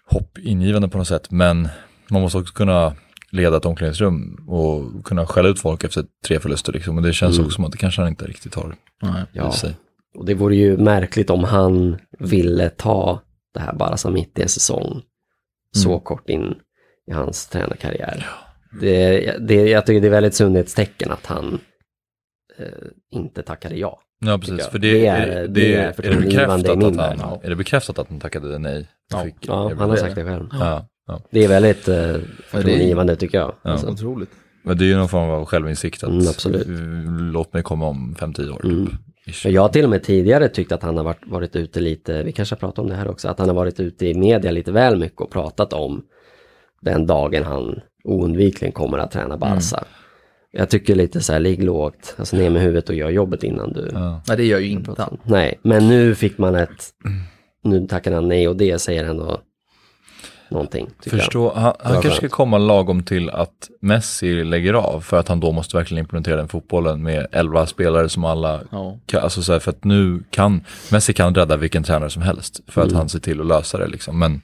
hoppingivande på något sätt. Men man måste också kunna leda ett omklädningsrum och kunna skälla ut folk efter tre förluster. Liksom. Och det känns också som att det kanske han inte riktigt har Nej. Ja. sig. Och det vore ju märkligt om han ville ta det här bara som mitt i en säsong. Så Mm. kort in i hans tränarkarriär. Det, det, jag tycker det är väldigt sundhetstecken att han eh, inte tackade ja. Ja, precis. För det, Det är, är- det, det är är, är, det bekräftat att han, är det bekräftat att han tackade nej? Ja. Fick Ja, han har sagt det själv. Ja, ja. Det är väldigt eh, förtroendeingivande tycker jag. Ja. Alltså. Otroligt. Men det är ju någon form av självinsikt att Mm, absolut. eh, låt mig komma om 5-10 år. Mm. Typ. Jag har till och med tidigare tyckt att han har varit, varit ute lite, vi kanske har pratat om det här också, att han har varit ute i media lite väl mycket och pratat om den dagen han oundvikligen kommer att träna Barca. Jag tycker lite så här, ligg lågt, alltså ner med huvudet och gör jobbet innan du Ja. Nej, det gör ju inte han. Nej, men nu fick man ett, nu tackar han nej och det säger ändå någonting. Förstå, han, han var kanske ska komma lagom till att Messi lägger av för att han då måste verkligen implementera den fotbollen med 11 spelare som alla Ja. kan, alltså så här, för att nu kan, Messi kan rädda vilken tränare som helst för att han ser till att lösa det liksom. Men,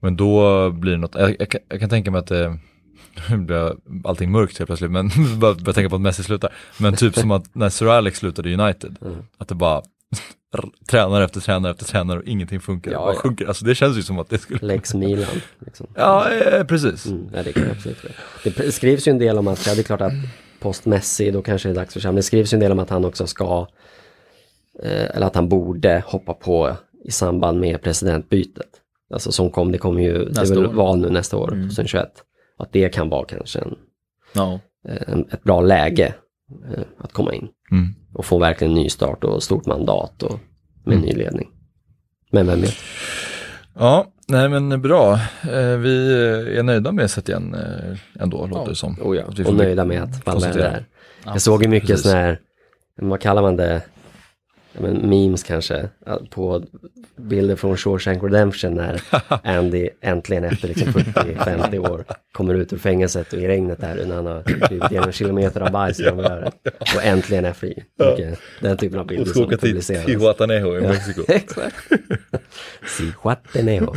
men då blir det något, jag, jag, kan, jag kan tänka mig att det, nu blir allting mörkt helt plötsligt, men bara börja tänka på att Messi slutar. Men typ som att när Sir Alex slutade i United, att det bara tränare efter tränare efter tränare och ingenting funkar, Ja, det ja. sjunker. Alltså det känns ju som att det skulle, Lex Milan. Liksom. ja eh, precis. Mm, ja, det kan jag absolut. Det skrivs ju en del om att, ja det är klart att post Messi, då kanske det är dags för Xavi. Det skrivs ju en del om att han också ska, eh, eller att han borde hoppa på i samband med presidentbytet. Alltså som kom, det kommer ju, det är Nästa väl år. val nu nästa år, 2021. Och att det kan vara kanske en, Ja. eh, en, ett bra läge att komma in. Mm. Och få verkligen ny start och stort mandat och med Mm. ny ledning. Men vem vet? Ja, nej men bra. Eh, vi är nöjda med Setien eh, ändå, låter det som. Oh ja, och nöjda med att Valverde är. Jag såg ju mycket sådana här, vad kallar man det, men memes kanske, på bilder från Shawshank Redemption när Andy äntligen efter liksom 40-50 år kommer ut ur fängelset och i regnet där när han har klivit igenom kilometer av bajs genom röret och äntligen är fri. Mycket, den typen av bilder som publiceras. Tihuatanejo i Ja, Mexiko. Exakt. Si Guateneo.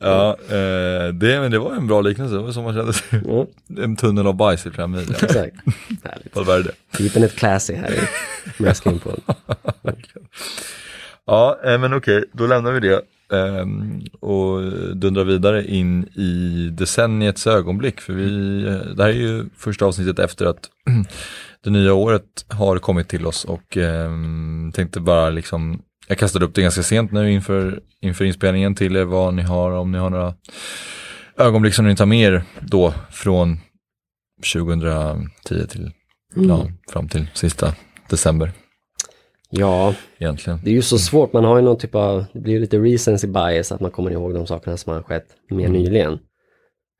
Ja, eh, det, men det var en bra liknelse, det var som man kände sig. Mm, En tunnel av bajs i flera mil. exakt. Härligt. Valverde. Keeping it classy här i Mäskinpodden. Ja, eh, men okej, då lämnar vi det. ehm, och dundrar vidare in i decenniets ögonblick. För vi, eh, det här är ju första avsnittet efter att det nya året har kommit till oss och ehm, tänkte bara liksom, jag kastade upp det ganska sent nu inför, inför inspelningen till er vad ni har, om ni har några ögonblick som ni tar med er då från 2010 till, ja, fram till sista december Ja, egentligen. det är ju så svårt. Man har ju någon typ av, det blir lite recency bias att man kommer ihåg de sakerna som har skett mer nyligen.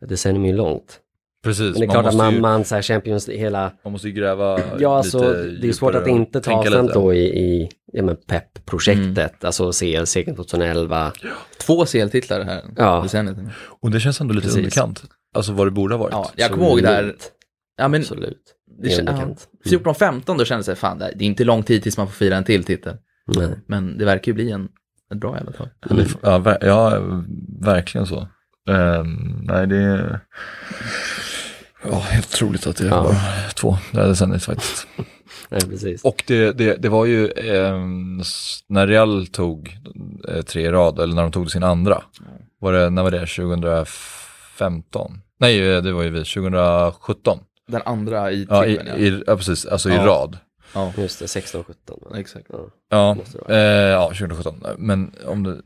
Ett decennium är ju långt. Precis, Men det är klart att man, ju, man så här Champions hela, man måste ju gräva ja alltså lite det är svårt att inte ta lite. då i, i ja, men PEP-projektet, alltså CL sekeln 2011. Två CL-titlar här Ja. decenniet. Och det känns ändå lite Precis. underkant. Alltså vad det borde ha varit. Ja, jag kommer ihåg där. Ja, men Absolut. det Det är kän- underkant. ja, 14-15 då kändes det, fan det är inte lång tid tills man får fira en till titel. Nej. Men det verkar ju bli en, ett bra jävla tag. Ja, det- ja, ver- ja, verkligen så. Ehm, nej, det är... Ja, helt otroligt att det Ja. var två det här decenniet faktiskt. Nej, precis. Och det, det, det var ju s- när Real tog eh, tre i rad, eller när de tog sin andra. Var det, när var det? 2015? Nej, eh, det var ju vi, 2017. Den andra i Ja, i, trippen, ja. i, ja precis, alltså i Ja. rad. ja. Just det, 16 17. va? Exakt. Ja. Ja, eh, ja 2017. Men om det,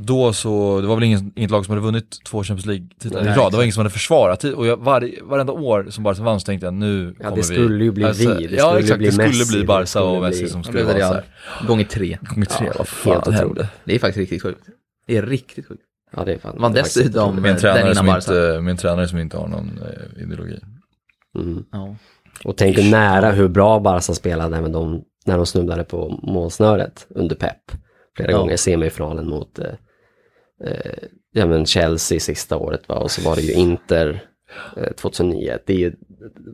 då så, det var väl ingen, inget lag som hade vunnit två Champions League-titlar i rad. Det var ingen som hade försvarat. Och jag, var, varenda år som Barca vann så tänkte jag nu Ja, kommer det skulle ju bli Alltså, vi. Det ja, skulle exakt. bli det skulle Messi, bli det Barca och Messi bli- som skulle det vara så här. Gånger tre. Gånger tre, Ja, vad fan otroligt. hände? Det är faktiskt riktigt sjukt. Det är riktigt sjukt. Ja, det är fan. Det faktiskt dessutom- en, Den tränare innan som Barca. inte, en tränare som inte har någon eh, ideologi. Mm. Ja. Och tänk dig nära hur bra Barca spelade med de, när de snubblade på målsnöret under Pep. Flera Ja. gånger i semifinalen mot eh, eh, ja, men Chelsea sista året va? och så var det ju Inter eh, 2009. Det är ju,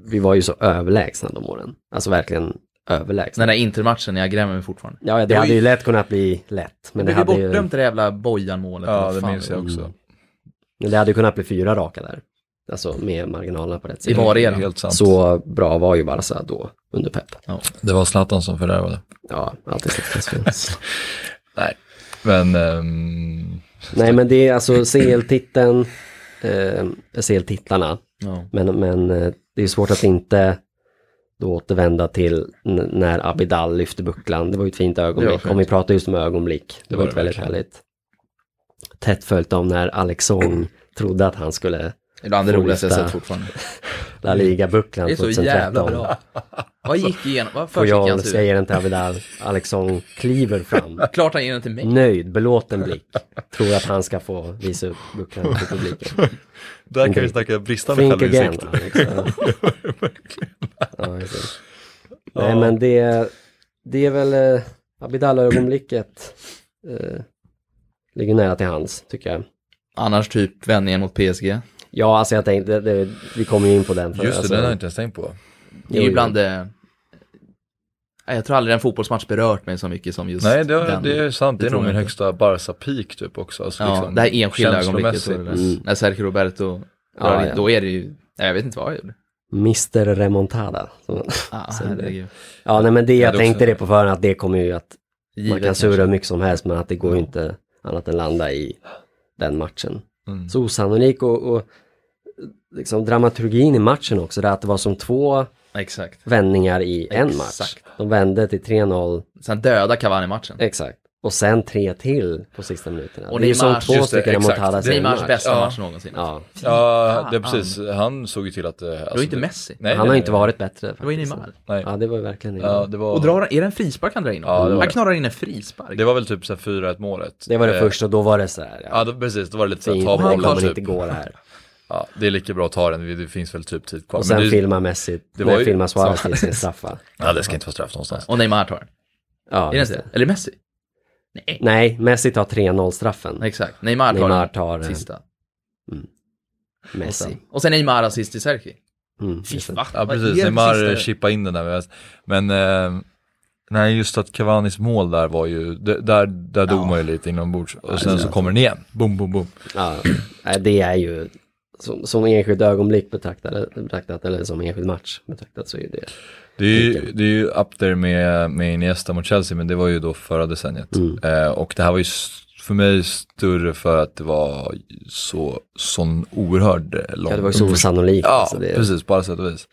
vi var ju så överlägsna de åren. Alltså verkligen överlägsna. Den där intermatchen, jag grämer mig fortfarande. Ja, det, det hade ju- ju lätt kunnat bli lätt. Men det, det hade ju, bortdömt det där jävla Bojan-målet. Ja, det minns jag också. men det hade ju kunnat bli fyra raka där. Alltså med marginalerna på rätt I sida. var eran. Helt sant. Så bra var ju Barca då under Pep. Det var Zlatan som fördärvade. Ja, alltid successful. Nej, men ehm, Nej men det är alltså CL-titeln, eh, CL-titlarna, Ja. men, men eh, det är svårt att inte då återvända till när Abidal lyfte bucklan. Det var ju ett fint ögonblick. fint. Om vi pratar just om ögonblick. Det, Det var var ett väldigt verkligen. härligt. Tätt följt av när Alex Song trodde att han skulle Det Får roligaste jag sett fortfarande. La Liga-bucklan Det är så 2013. jävla bra. Vad gick igenom? Vad försiggick i hans huvud? säger den till Abidal. Alex Song kliver fram. Klart han ger den till mig. Nöjd, belåten blick. Tror att han ska få visa upp bucklan för publiken. där kan vi snacka bristande Think again. självinsikt. Alex. Ja. Det. Nej men det, det är väl eh, Abidal-ögonblicket eh, ligger nära till hands tycker jag. Annars typ vändningen mot PSG. Ja, alltså jag tänkte, det, det, vi kommer ju in på den. för- Just det, alltså, den har jag inte ens tänkt på. Det är ju bland det... Nej, Jag tror aldrig en fotbollsmatch berört mig så mycket som just Nej, det, den. det är sant. Det är nog min inte. högsta Barca-peak typ också. Alltså, Ja, liksom, det här enskilda ögonblicket. Mm. När Sergio Roberto Ja, ja. då är det ju... Jag vet inte vad jag gjorde. Mr Remontada. Ah, Så är det. Ja, nej men det, Ja, jag det tänkte också. det på förhand att det kommer ju att man Givet kan sura hur kanske. mycket som helst men att det går ju inte annat än landa i den matchen. Mm. Så osannolik och, och liksom dramaturgin i matchen också, det att det var som två Exakt. vändningar i en match. Exakt. De vände till 3-0, Sen döda Cavani matchen. exakt. Och sen tre till på sista minuterna. Och det är ju som två det, stycken exakt. remontadas Det är Neymars match. bästa Ja. match någonsin. Ja, Ja, det är precis. Han såg ju till att... Alltså, Det var inte Messi. Nej, han har ju inte varit bättre. Det var ju faktiskt. Neymar. Nej. Ja, det var verkligen Neymar. Ja, det var... Och drar, är det en frispark han drar in? Ja, det han det. knorrar in en frispark. Det var väl typ så här 4-1 målet. Det var det Eh, första och då var det så här, ja, Ja, då, precis. Då var det lite så här, ta bollen bollen men typ. inte går här. Ja, det är lika bra att ta den. Det finns väl typ tid kvar. Och Men sen det, filmar Messi, det var ju- filmar Suarez till sin straffa. Ja, det ska inte vara straff någonstans. Och Neymar tar den. Ja, Är det inte? Eller Messi? Nej. Nej, Messi tar 3-0 straffen. Exakt. Neymar tar Neymar den tar eh, sista. Och Messi. sen, och sen Neymar assist till Sergio. Mm, Fy fan. Ja, precis. Neymar chippade in den där. Men, eh, nej, just att Cavanis mål där var ju, där, där dog Ja. man ju lite inombords. Och sen så kommer den igen. Boom, boom, boom. Ja, det är ju som, som enskilt ögonblick betraktat, betraktat eller som enskild match betraktat så är det Det är ju, det är ju up there med, med Iniesta mot Chelsea, men det var ju då förra decenniet. Mm. Eh, och det här var ju för mig större för att det var så, sån oerhörd eh, lång. Ja, det var ju så osannolikt. Ja, alltså det, precis, på alla sätt och vis.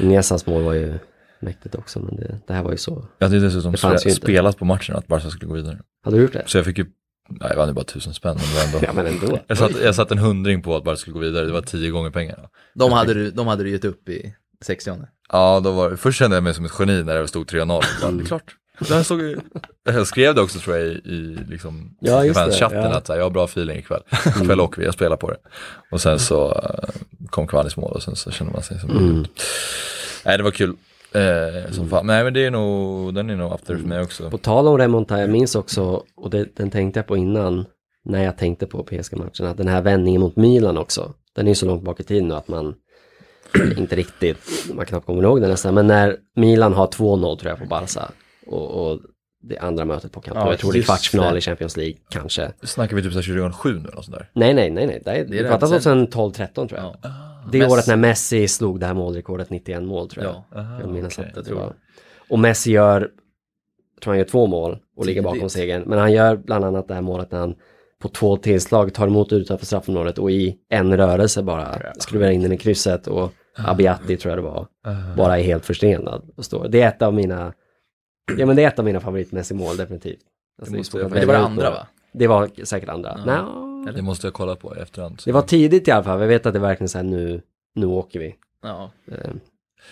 Iniestas mål var ju mäktigt också, men det, det här var ju så. Jag hade dessutom Det ju inte. spelat på matchen att Barca skulle gå vidare. Hade du gjort det? Så jag fick ju, nej jag vann ju bara tusen spänn, men det var ändå. Ja, men ändå. Jag satt, jag satt en hundring på att Barca skulle gå vidare, det var tio gånger pengarna. De hade, du, de hade du gett upp i 60 Ja, då var, först kände jag mig som ett geni när det stod 3-0. Bara, Det är klart. Det här såg. Jag skrev det också tror jag i, i liksom, Ja, just det, chatten ja. att här, jag har bra feeling ikväll. Ikväll åker vi, jag spelar på det. Och sen så eh, kom Cavani's mål och sen så kände man sig som Mm. Nej, det var kul. Eh, som fan. Nej, men det är nog, den är nog there för mig också. På tal om remonta, jag minns också, och det, den tänkte jag på innan, när jag tänkte på PSG-matchen, att den här vändningen mot Milan också, den är ju så långt bak i tiden nu att man inte riktigt, man knappt kommer ihåg den nästan, men när Milan har 2-0 tror jag på Barca och, och det andra mötet på Camp Ja, jag tror det är kvartsfinal det. i Champions League kanske. Snackar vi typ så här 2007 nu eller sånt där? Nej, nej, nej, nej, det, är, Det är vi pratar det. 2012-13 tror jag. Ja. Det Messi- året när Messi slog det här målrekordet 91 mål tror jag. Ja. Aha, Jag minns att det var. Och Messi gör, jag tror han gör två mål och ligger bakom segern. Men han gör bland annat det här målet när han på två tillslag tar emot utanför straffområdet och i en rörelse bara skruvar in den i krysset och Abiati tror jag det var, Aha. bara är helt förstenad. och står. Det är ett av mina, ja men det är ett av mina favoritmässigt-mål definitivt. Alltså, Det jag- Men det var det andra va? Det var säkert andra. Ja. Nå, Det måste jag kolla på i efterhand. det var tidigt i alla fall, jag vet att det verkligen så här nu, nu åker vi. Ja. Eh,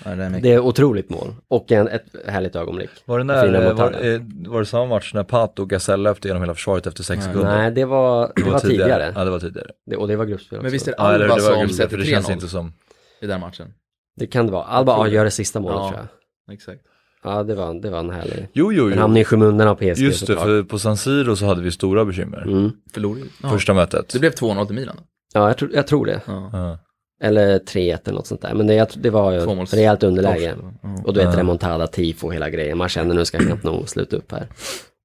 ja det är mycket. Det är otroligt mål och en, ett härligt ögonblick. Var det, när, montager. var, eh, var det samma match när Pato och Gasell löpte genom hela försvaret efter sex Nej. sekunder? Nej, det var, det var tidigare. Ja, det var tidigare. Det, och det var gruppspel också. Men visst är det Ja, eller Alba det var som sätter för det känns 3-0 inte som... i den matchen? Det kan det vara. Alba ja, gör det sista målet Ja. tror jag. Exakt. Ja, det var, det var en härlig. Jo, jo, Den jo. hamnade i skymundan av PSG Just det, såklart. för på San Siro så hade vi stora bekymmer. Mm. Förlorade ju. Ja. Första mötet. Det blev 2-0 till Milan. Ja, jag tror, jag tror det. Ja. Eller 3-1 eller något sånt där. Men det, det var ju Tvåmåls- rejält underläge. Ja. Och du vet Ja. remontada, tifo, hela grejen. Man känner nu ska jag knappt nog sluta upp här.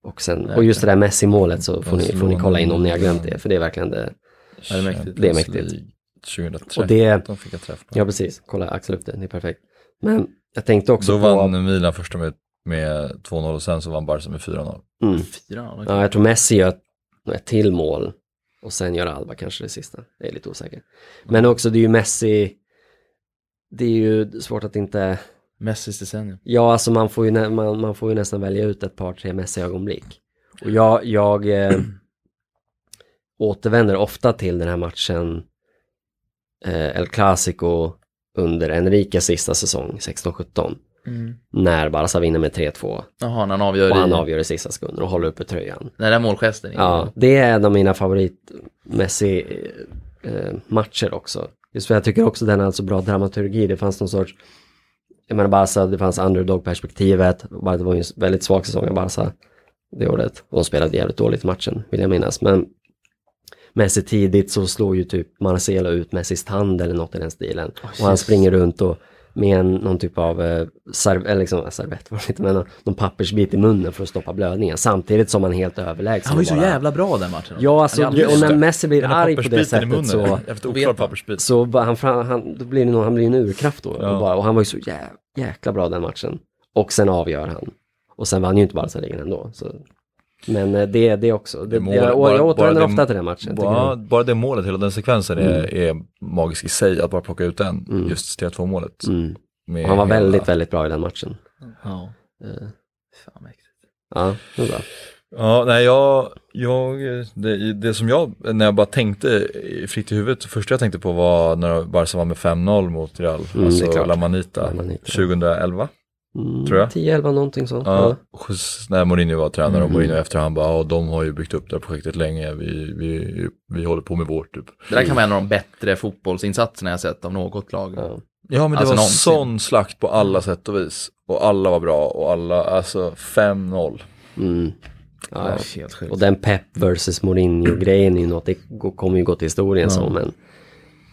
Och, sen, och just det där Messi-målet så får ni, får ni kolla in om ni har glömt det. För det är verkligen det. Ja, det är mäktigt. Det är mäktigt. 2013 Och det, fick jag träff på. ja precis, kolla Axel upp det, det är perfekt. Men jag tänkte också Då på... vann Milan första med, med 2-0 och sen så vann Barca med 4-0. Mm. Fyra, okej. Ja, jag tror Messi gör ett till mål och sen gör Alba kanske det sista. Det är lite osäkert. Men också det är ju Messi, det är ju svårt att inte, Messis decennium. ja alltså man får ju, nä- man, man får ju nästan välja ut ett par tre Messi-ögonblick. Och jag, jag eh, återvänder ofta till den här matchen eh, El Clasico under Enriques sista säsong, 16-17. När Barca vinner med 3-2 Jaha, när han avgör och han i... avgör i sista sekunden och håller uppe tröjan. Den där målgesten. Ja, det är en av mina favoritmässiga eh, matcher också. Just för jag tycker också den har alltså bra dramaturgi. Det fanns någon sorts, jag menar Barca, det fanns underdog-perspektivet. Det var ju en väldigt svag säsong av Barca det året. De spelade jävligt dåligt matchen, vill jag minnas. Men Messi tidigt så slår ju typ Marcelo ut Messis tand eller något i den stilen. och han springer runt och med en, någon typ av eh, serv, eller liksom, eh, servett var det inte, men någon, någon pappersbit i munnen för att stoppa blödningen. Samtidigt som han är helt överlägsen. Han var ju och så bara- jävla bra den matchen. Ja, alltså, är och när Messi blir arg på det sättet så, efter oklar pappersbit. så bara han, han, då blir det nog, han blir en urkraft då. Ja. Och, bara, och han var ju så jä, jäkla bra den matchen. Och sen avgör han. Och sen vann ju inte Barca-ligan ändå. Så. Men eh, det, det också. Det, Det mål- jag, bara- jag återvänder ofta till den matchen. Bara, bara det målet, hela den sekvensen är, är magisk i sig, att bara plocka ut den, just 3-2 målet. Mm. Han var hela- väldigt, väldigt bra i den matchen. Ja. Eh, Fan mäktigt. Ja, det var bra. Ja, nej jag, jag det, det som jag, när jag bara tänkte i- fritt i huvudet, det första jag tänkte på var när Barca var med 5-0 mot Real, är alltså. La Manita, La Manita. 2011. Mm, Tror jag. 10-11 någonting sånt. Ja, Ja. och när Mourinho var tränare och Mm. Mourinho efter han bara, ja de har ju byggt upp det här projektet länge, vi, vi, vi håller på med vårt typ. Det där kan vara en av de bättre fotbollsinsatserna jag sett av något lag. Ja. Ja men det Alltså var någonsin. sån slakt på alla sätt och vis. Och alla var bra och alla, alltså 5-0. Mm. Ja, ja. Och den Pep versus Mourinho-grejen är ju något, det kommer ju gå till historien som en,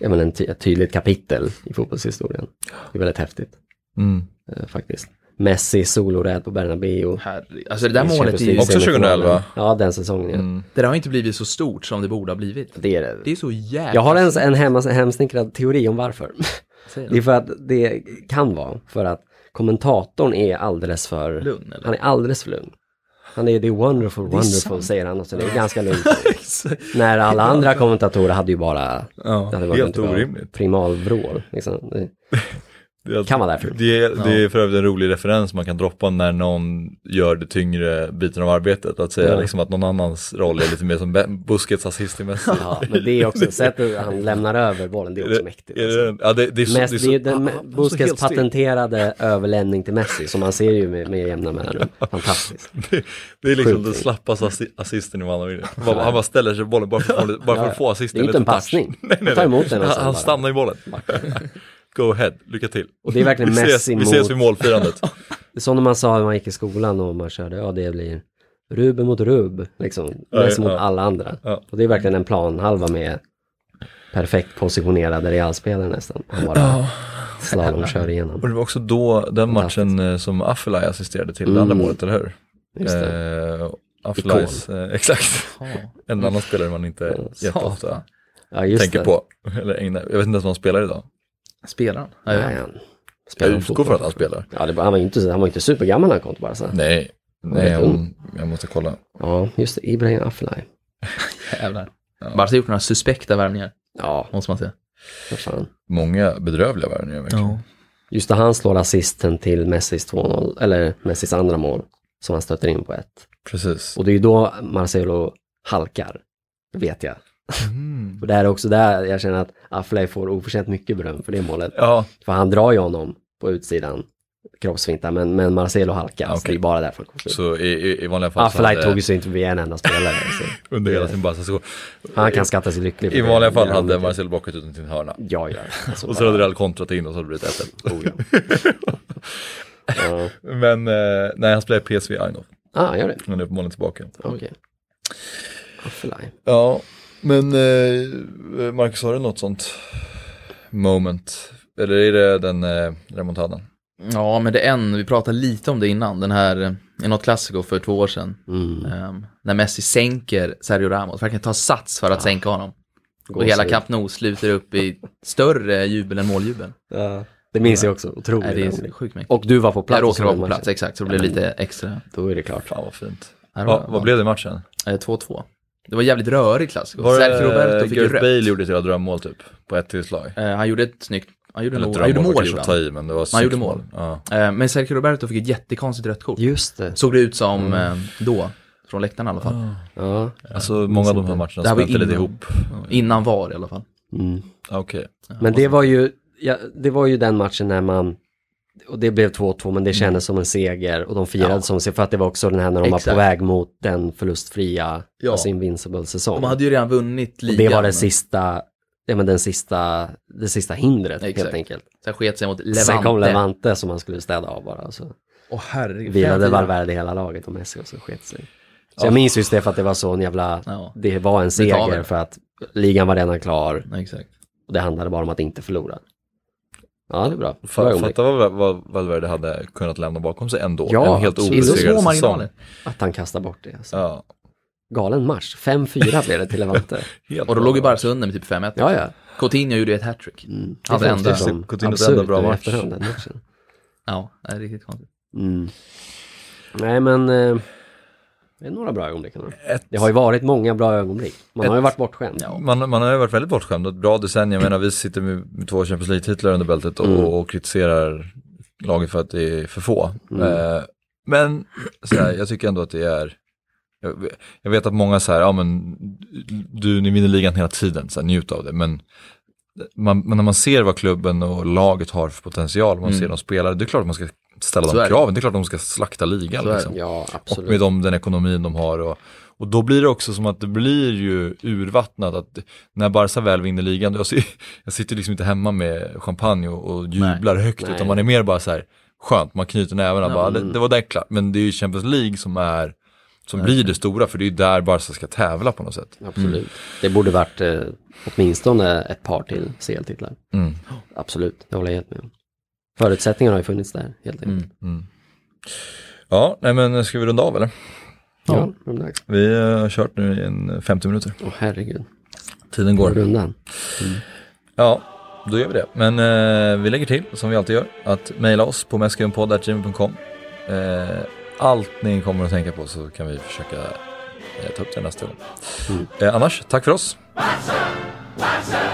jag menar, en ty- ett tydligt kapitel i fotbollshistorien. Det är väldigt häftigt Mm. Eh, faktiskt. Messi soloräd på Bernabéu. Herre, alltså det där I målet är ju, Också semifinalen. 2011. Ja, den säsongen ja. Mm. det där har inte blivit så stort som det borde ha blivit. Det är det. Det är så jävla... Jag har en, en hemma, hemsnickrad teori om varför. Säg Det är för att det kan vara för att kommentatorn är alldeles för Lugn, eller? Han är alldeles för lugn. Han är det är wonderful, wonderful sant. säger han och så det är ganska lugnt. När alla andra kommentatorer hade ju bara Ja, det hade varit helt orimligt. Primalvrål. Liksom. Det- Det är, Kan vara därför. Det, är- det är för övrigt en rolig referens man kan droppa när någon gör det tyngre biten av arbetet. Att säga Ja. liksom att någon annans roll är lite mer som Busquets assist i Messi. Ja, men det är också sättet han lämnar över bollen, det är också mäktigt. Är Alltså. det, ja, det, det är så, Mest, det är det så, är den så Busquets patenterade överlämning till Messi som man ser ju med, med jämna mellanrum. Fantastiskt. Det, det är liksom Sjukt. den slappaste assi- assisten i. Han bara- han bara ställer sig bollen bara för att få, bara för att få assisten. Det är inte en passning. Nej, nej, Han tar nej. emot den och Han, han stannar i bollen. Go ahead, lycka till. Och det är verkligen vi ses, Messi vi ses mot- vid målfirandet. Det är som när man sa när man gick i skolan och man körde, ja det blir Ruben mot Rub, liksom. Ja, Messi mot ja. alla andra. Ja. Och det är verkligen en planhalva med perfekt positionerade realspelare nästan. Han bara slalomkör igenom. Och det var också då, den matchen eh, som Affelay assisterade till, det andra Mm. målet, eller hur? Just det. Eh, Affelays, eh, exakt. En annan spelare man inte jätteofta Ja, tänker det. på. Eller ägnar, jag vet inte ens vad han spelar idag. Spelar han? Ja, ja. Nej, han Jag spelar utgår från att han spelar. Ja, det, var- han var inte, han var inte supergammal när han kom till Barca. Nej, nej, hon, jag måste kolla. Ja, just det. Ibrahim Afellay. Jävlar. Barca har gjort några suspekta värvningar, Ja, måste man säga. för fan. Många bedrövliga värvningar verkligen. Just det, han slår assisten till Messis 2-0, eller Messis andra mål, som han stöter in på ett. Precis. Och det är ju då Marcelo halkar, vet jag. Och det är också där jag känner att Affley får oförtjänt mycket beröm för det målet. Ja, För han drar ju honom på utsidan, kroppsfintar, men, men Marcelo halkar. Så Okej. det är bara därför han så i, i, vanliga fall så Affley hade- tog sig inte förbi en enda spelare. Så. under hela sin Barca så Han kan skatta sig lycklig. I vanliga fall hade roligt. Marcel bockat ut sin hörna. Ja, ja. Alltså, Och så hade Real kontrat in och så hade det blivit 1 Oh, ja. Men eh, nej, han spelar PSV Eindhoven. Ah, gör det. Han är uppenbarligen tillbaka. Okej. Affley. Ja, men eh, Marcus, har du något sånt moment? Eller är det den eh, remontadan? Ja, men det är en, vi pratade lite om det innan, den här, eh, i något klassiko för två år sedan. Mm. ehm, när Messi sänker Sergio Ramos, verkligen tar sats för att sänka honom. Och hela. Camp Nou sluter upp i större jubel än måljubel. Ja, det minns jag också. Otroligt. Nej, det är sjukt mycket. Och du var på plats. Jag råkade vara på plats, exakt, så det blev lite extra. Då är det klart. Fan vad fint. Ja, vad blev det i matchen? Eh, 2-2. Det var jävligt rörigt klassiko. Var Sergio Roberto det fick Gareth. Bale gjorde jävla drömmål typ? På ett tillslag? Eh, han gjorde ett snyggt, han gjorde, Eller ett han gjorde mål att ta i, men det var Han gjorde mål. Ja. Eh, men Sergio Roberto fick ett jättekonstigt rött kort. Just det. Såg det ut som eh, då, från läktaren i alla fall. Ja. Alltså många av de här matcherna Det här var smälte lite ihop. Innan VAR i alla fall. Mm. Okej. Men det var ju, ja, det var ju den matchen när man, och det blev 2-2 men det kändes som en seger och de firade Ja. som sig för att det var också den här när de var Exakt. på väg mot den förlustfria, Ja. alltså invincible säsong. De hade ju redan vunnit och ligan. det var det sista, ja men den sista, det sista hindret helt Exakt. enkelt. Sen sket sig mot Levante. Sen kom Levante som man skulle städa av bara. Så Åh herregud. vilade. Valverde hela laget och Messi och så sket sig. Så jag minns just det för att det var så en jävla, Ja. det var en seger för att ligan var redan klar Ja, exakt. och det handlade bara om att inte förlora. Ja, det är bra. Ögonblick. Fatta vad, vad Valverde hade kunnat lämna bakom sig ändå. Ja, en helt obesegrad säsong. Att han kastar bort det. Alltså. Ja, Galen match. 5-4 blev det till Levante. Och då låg ju Barca under med typ 5-1. Ja, ja. Coutinho gjorde ju ett hattrick. Mm. Framstår enda- Coutinhos enda bra match. Ja, det är riktigt konstigt. Mm. Nej, men eh, det är några bra ögonblick. Ett, Det har ju varit många bra ögonblick. Man har ju Ett- varit bortskämd. man, man har ju varit väldigt bortskämd ett bra decennium. Jag menar, vi sitter med, med två Champions League-titlar under bältet och, Mm. och kritiserar laget för att det är för få. Mm. Eh, men här, jag tycker ändå att det är jag, jag vet att många säger, ja men du, ni vinner ligan hela tiden, så här, njut av det. Men, man, men när man ser vad klubben och laget har för potential, man Mm. ser de spelare, det är klart att man ska ställa de kraven, det är klart de ska slakta ligan. Liksom. Ja, Och med dem, den ekonomin de har. Och, och då blir det också som att det blir ju urvattnat att när Barca väl vinner ligan, jag, ser, jag sitter liksom inte hemma med champagne och, och jublar högt, Nej. utan man är mer bara så här skönt, man knyter nävarna, Ja, bara, mm. det, var det klart. Men det är ju Champions League som är, som blir det stora, för det är där Barca ska tävla på något sätt. Absolut. Det borde varit eh, åtminstone ett par till CL-titlar. Mm. Absolut, det håller jag helt med om. Förutsättningarna har ju funnits där, helt enkelt. Mm. Ja, nej men ska vi runda av eller? Ja, ja. Vi eh, har kört nu i en 50 minuter. Åh herregud. Tiden går. Rundan. Ja, då gör vi det. Men eh, vi lägger till, som vi alltid gör, att mejla oss på messkrivenpodd.gmail.com. Eh, allt ni kommer att tänka på så kan vi försöka eh, ta upp det nästa gång. Mm. Eh, annars, tack för oss. Barca, Barca,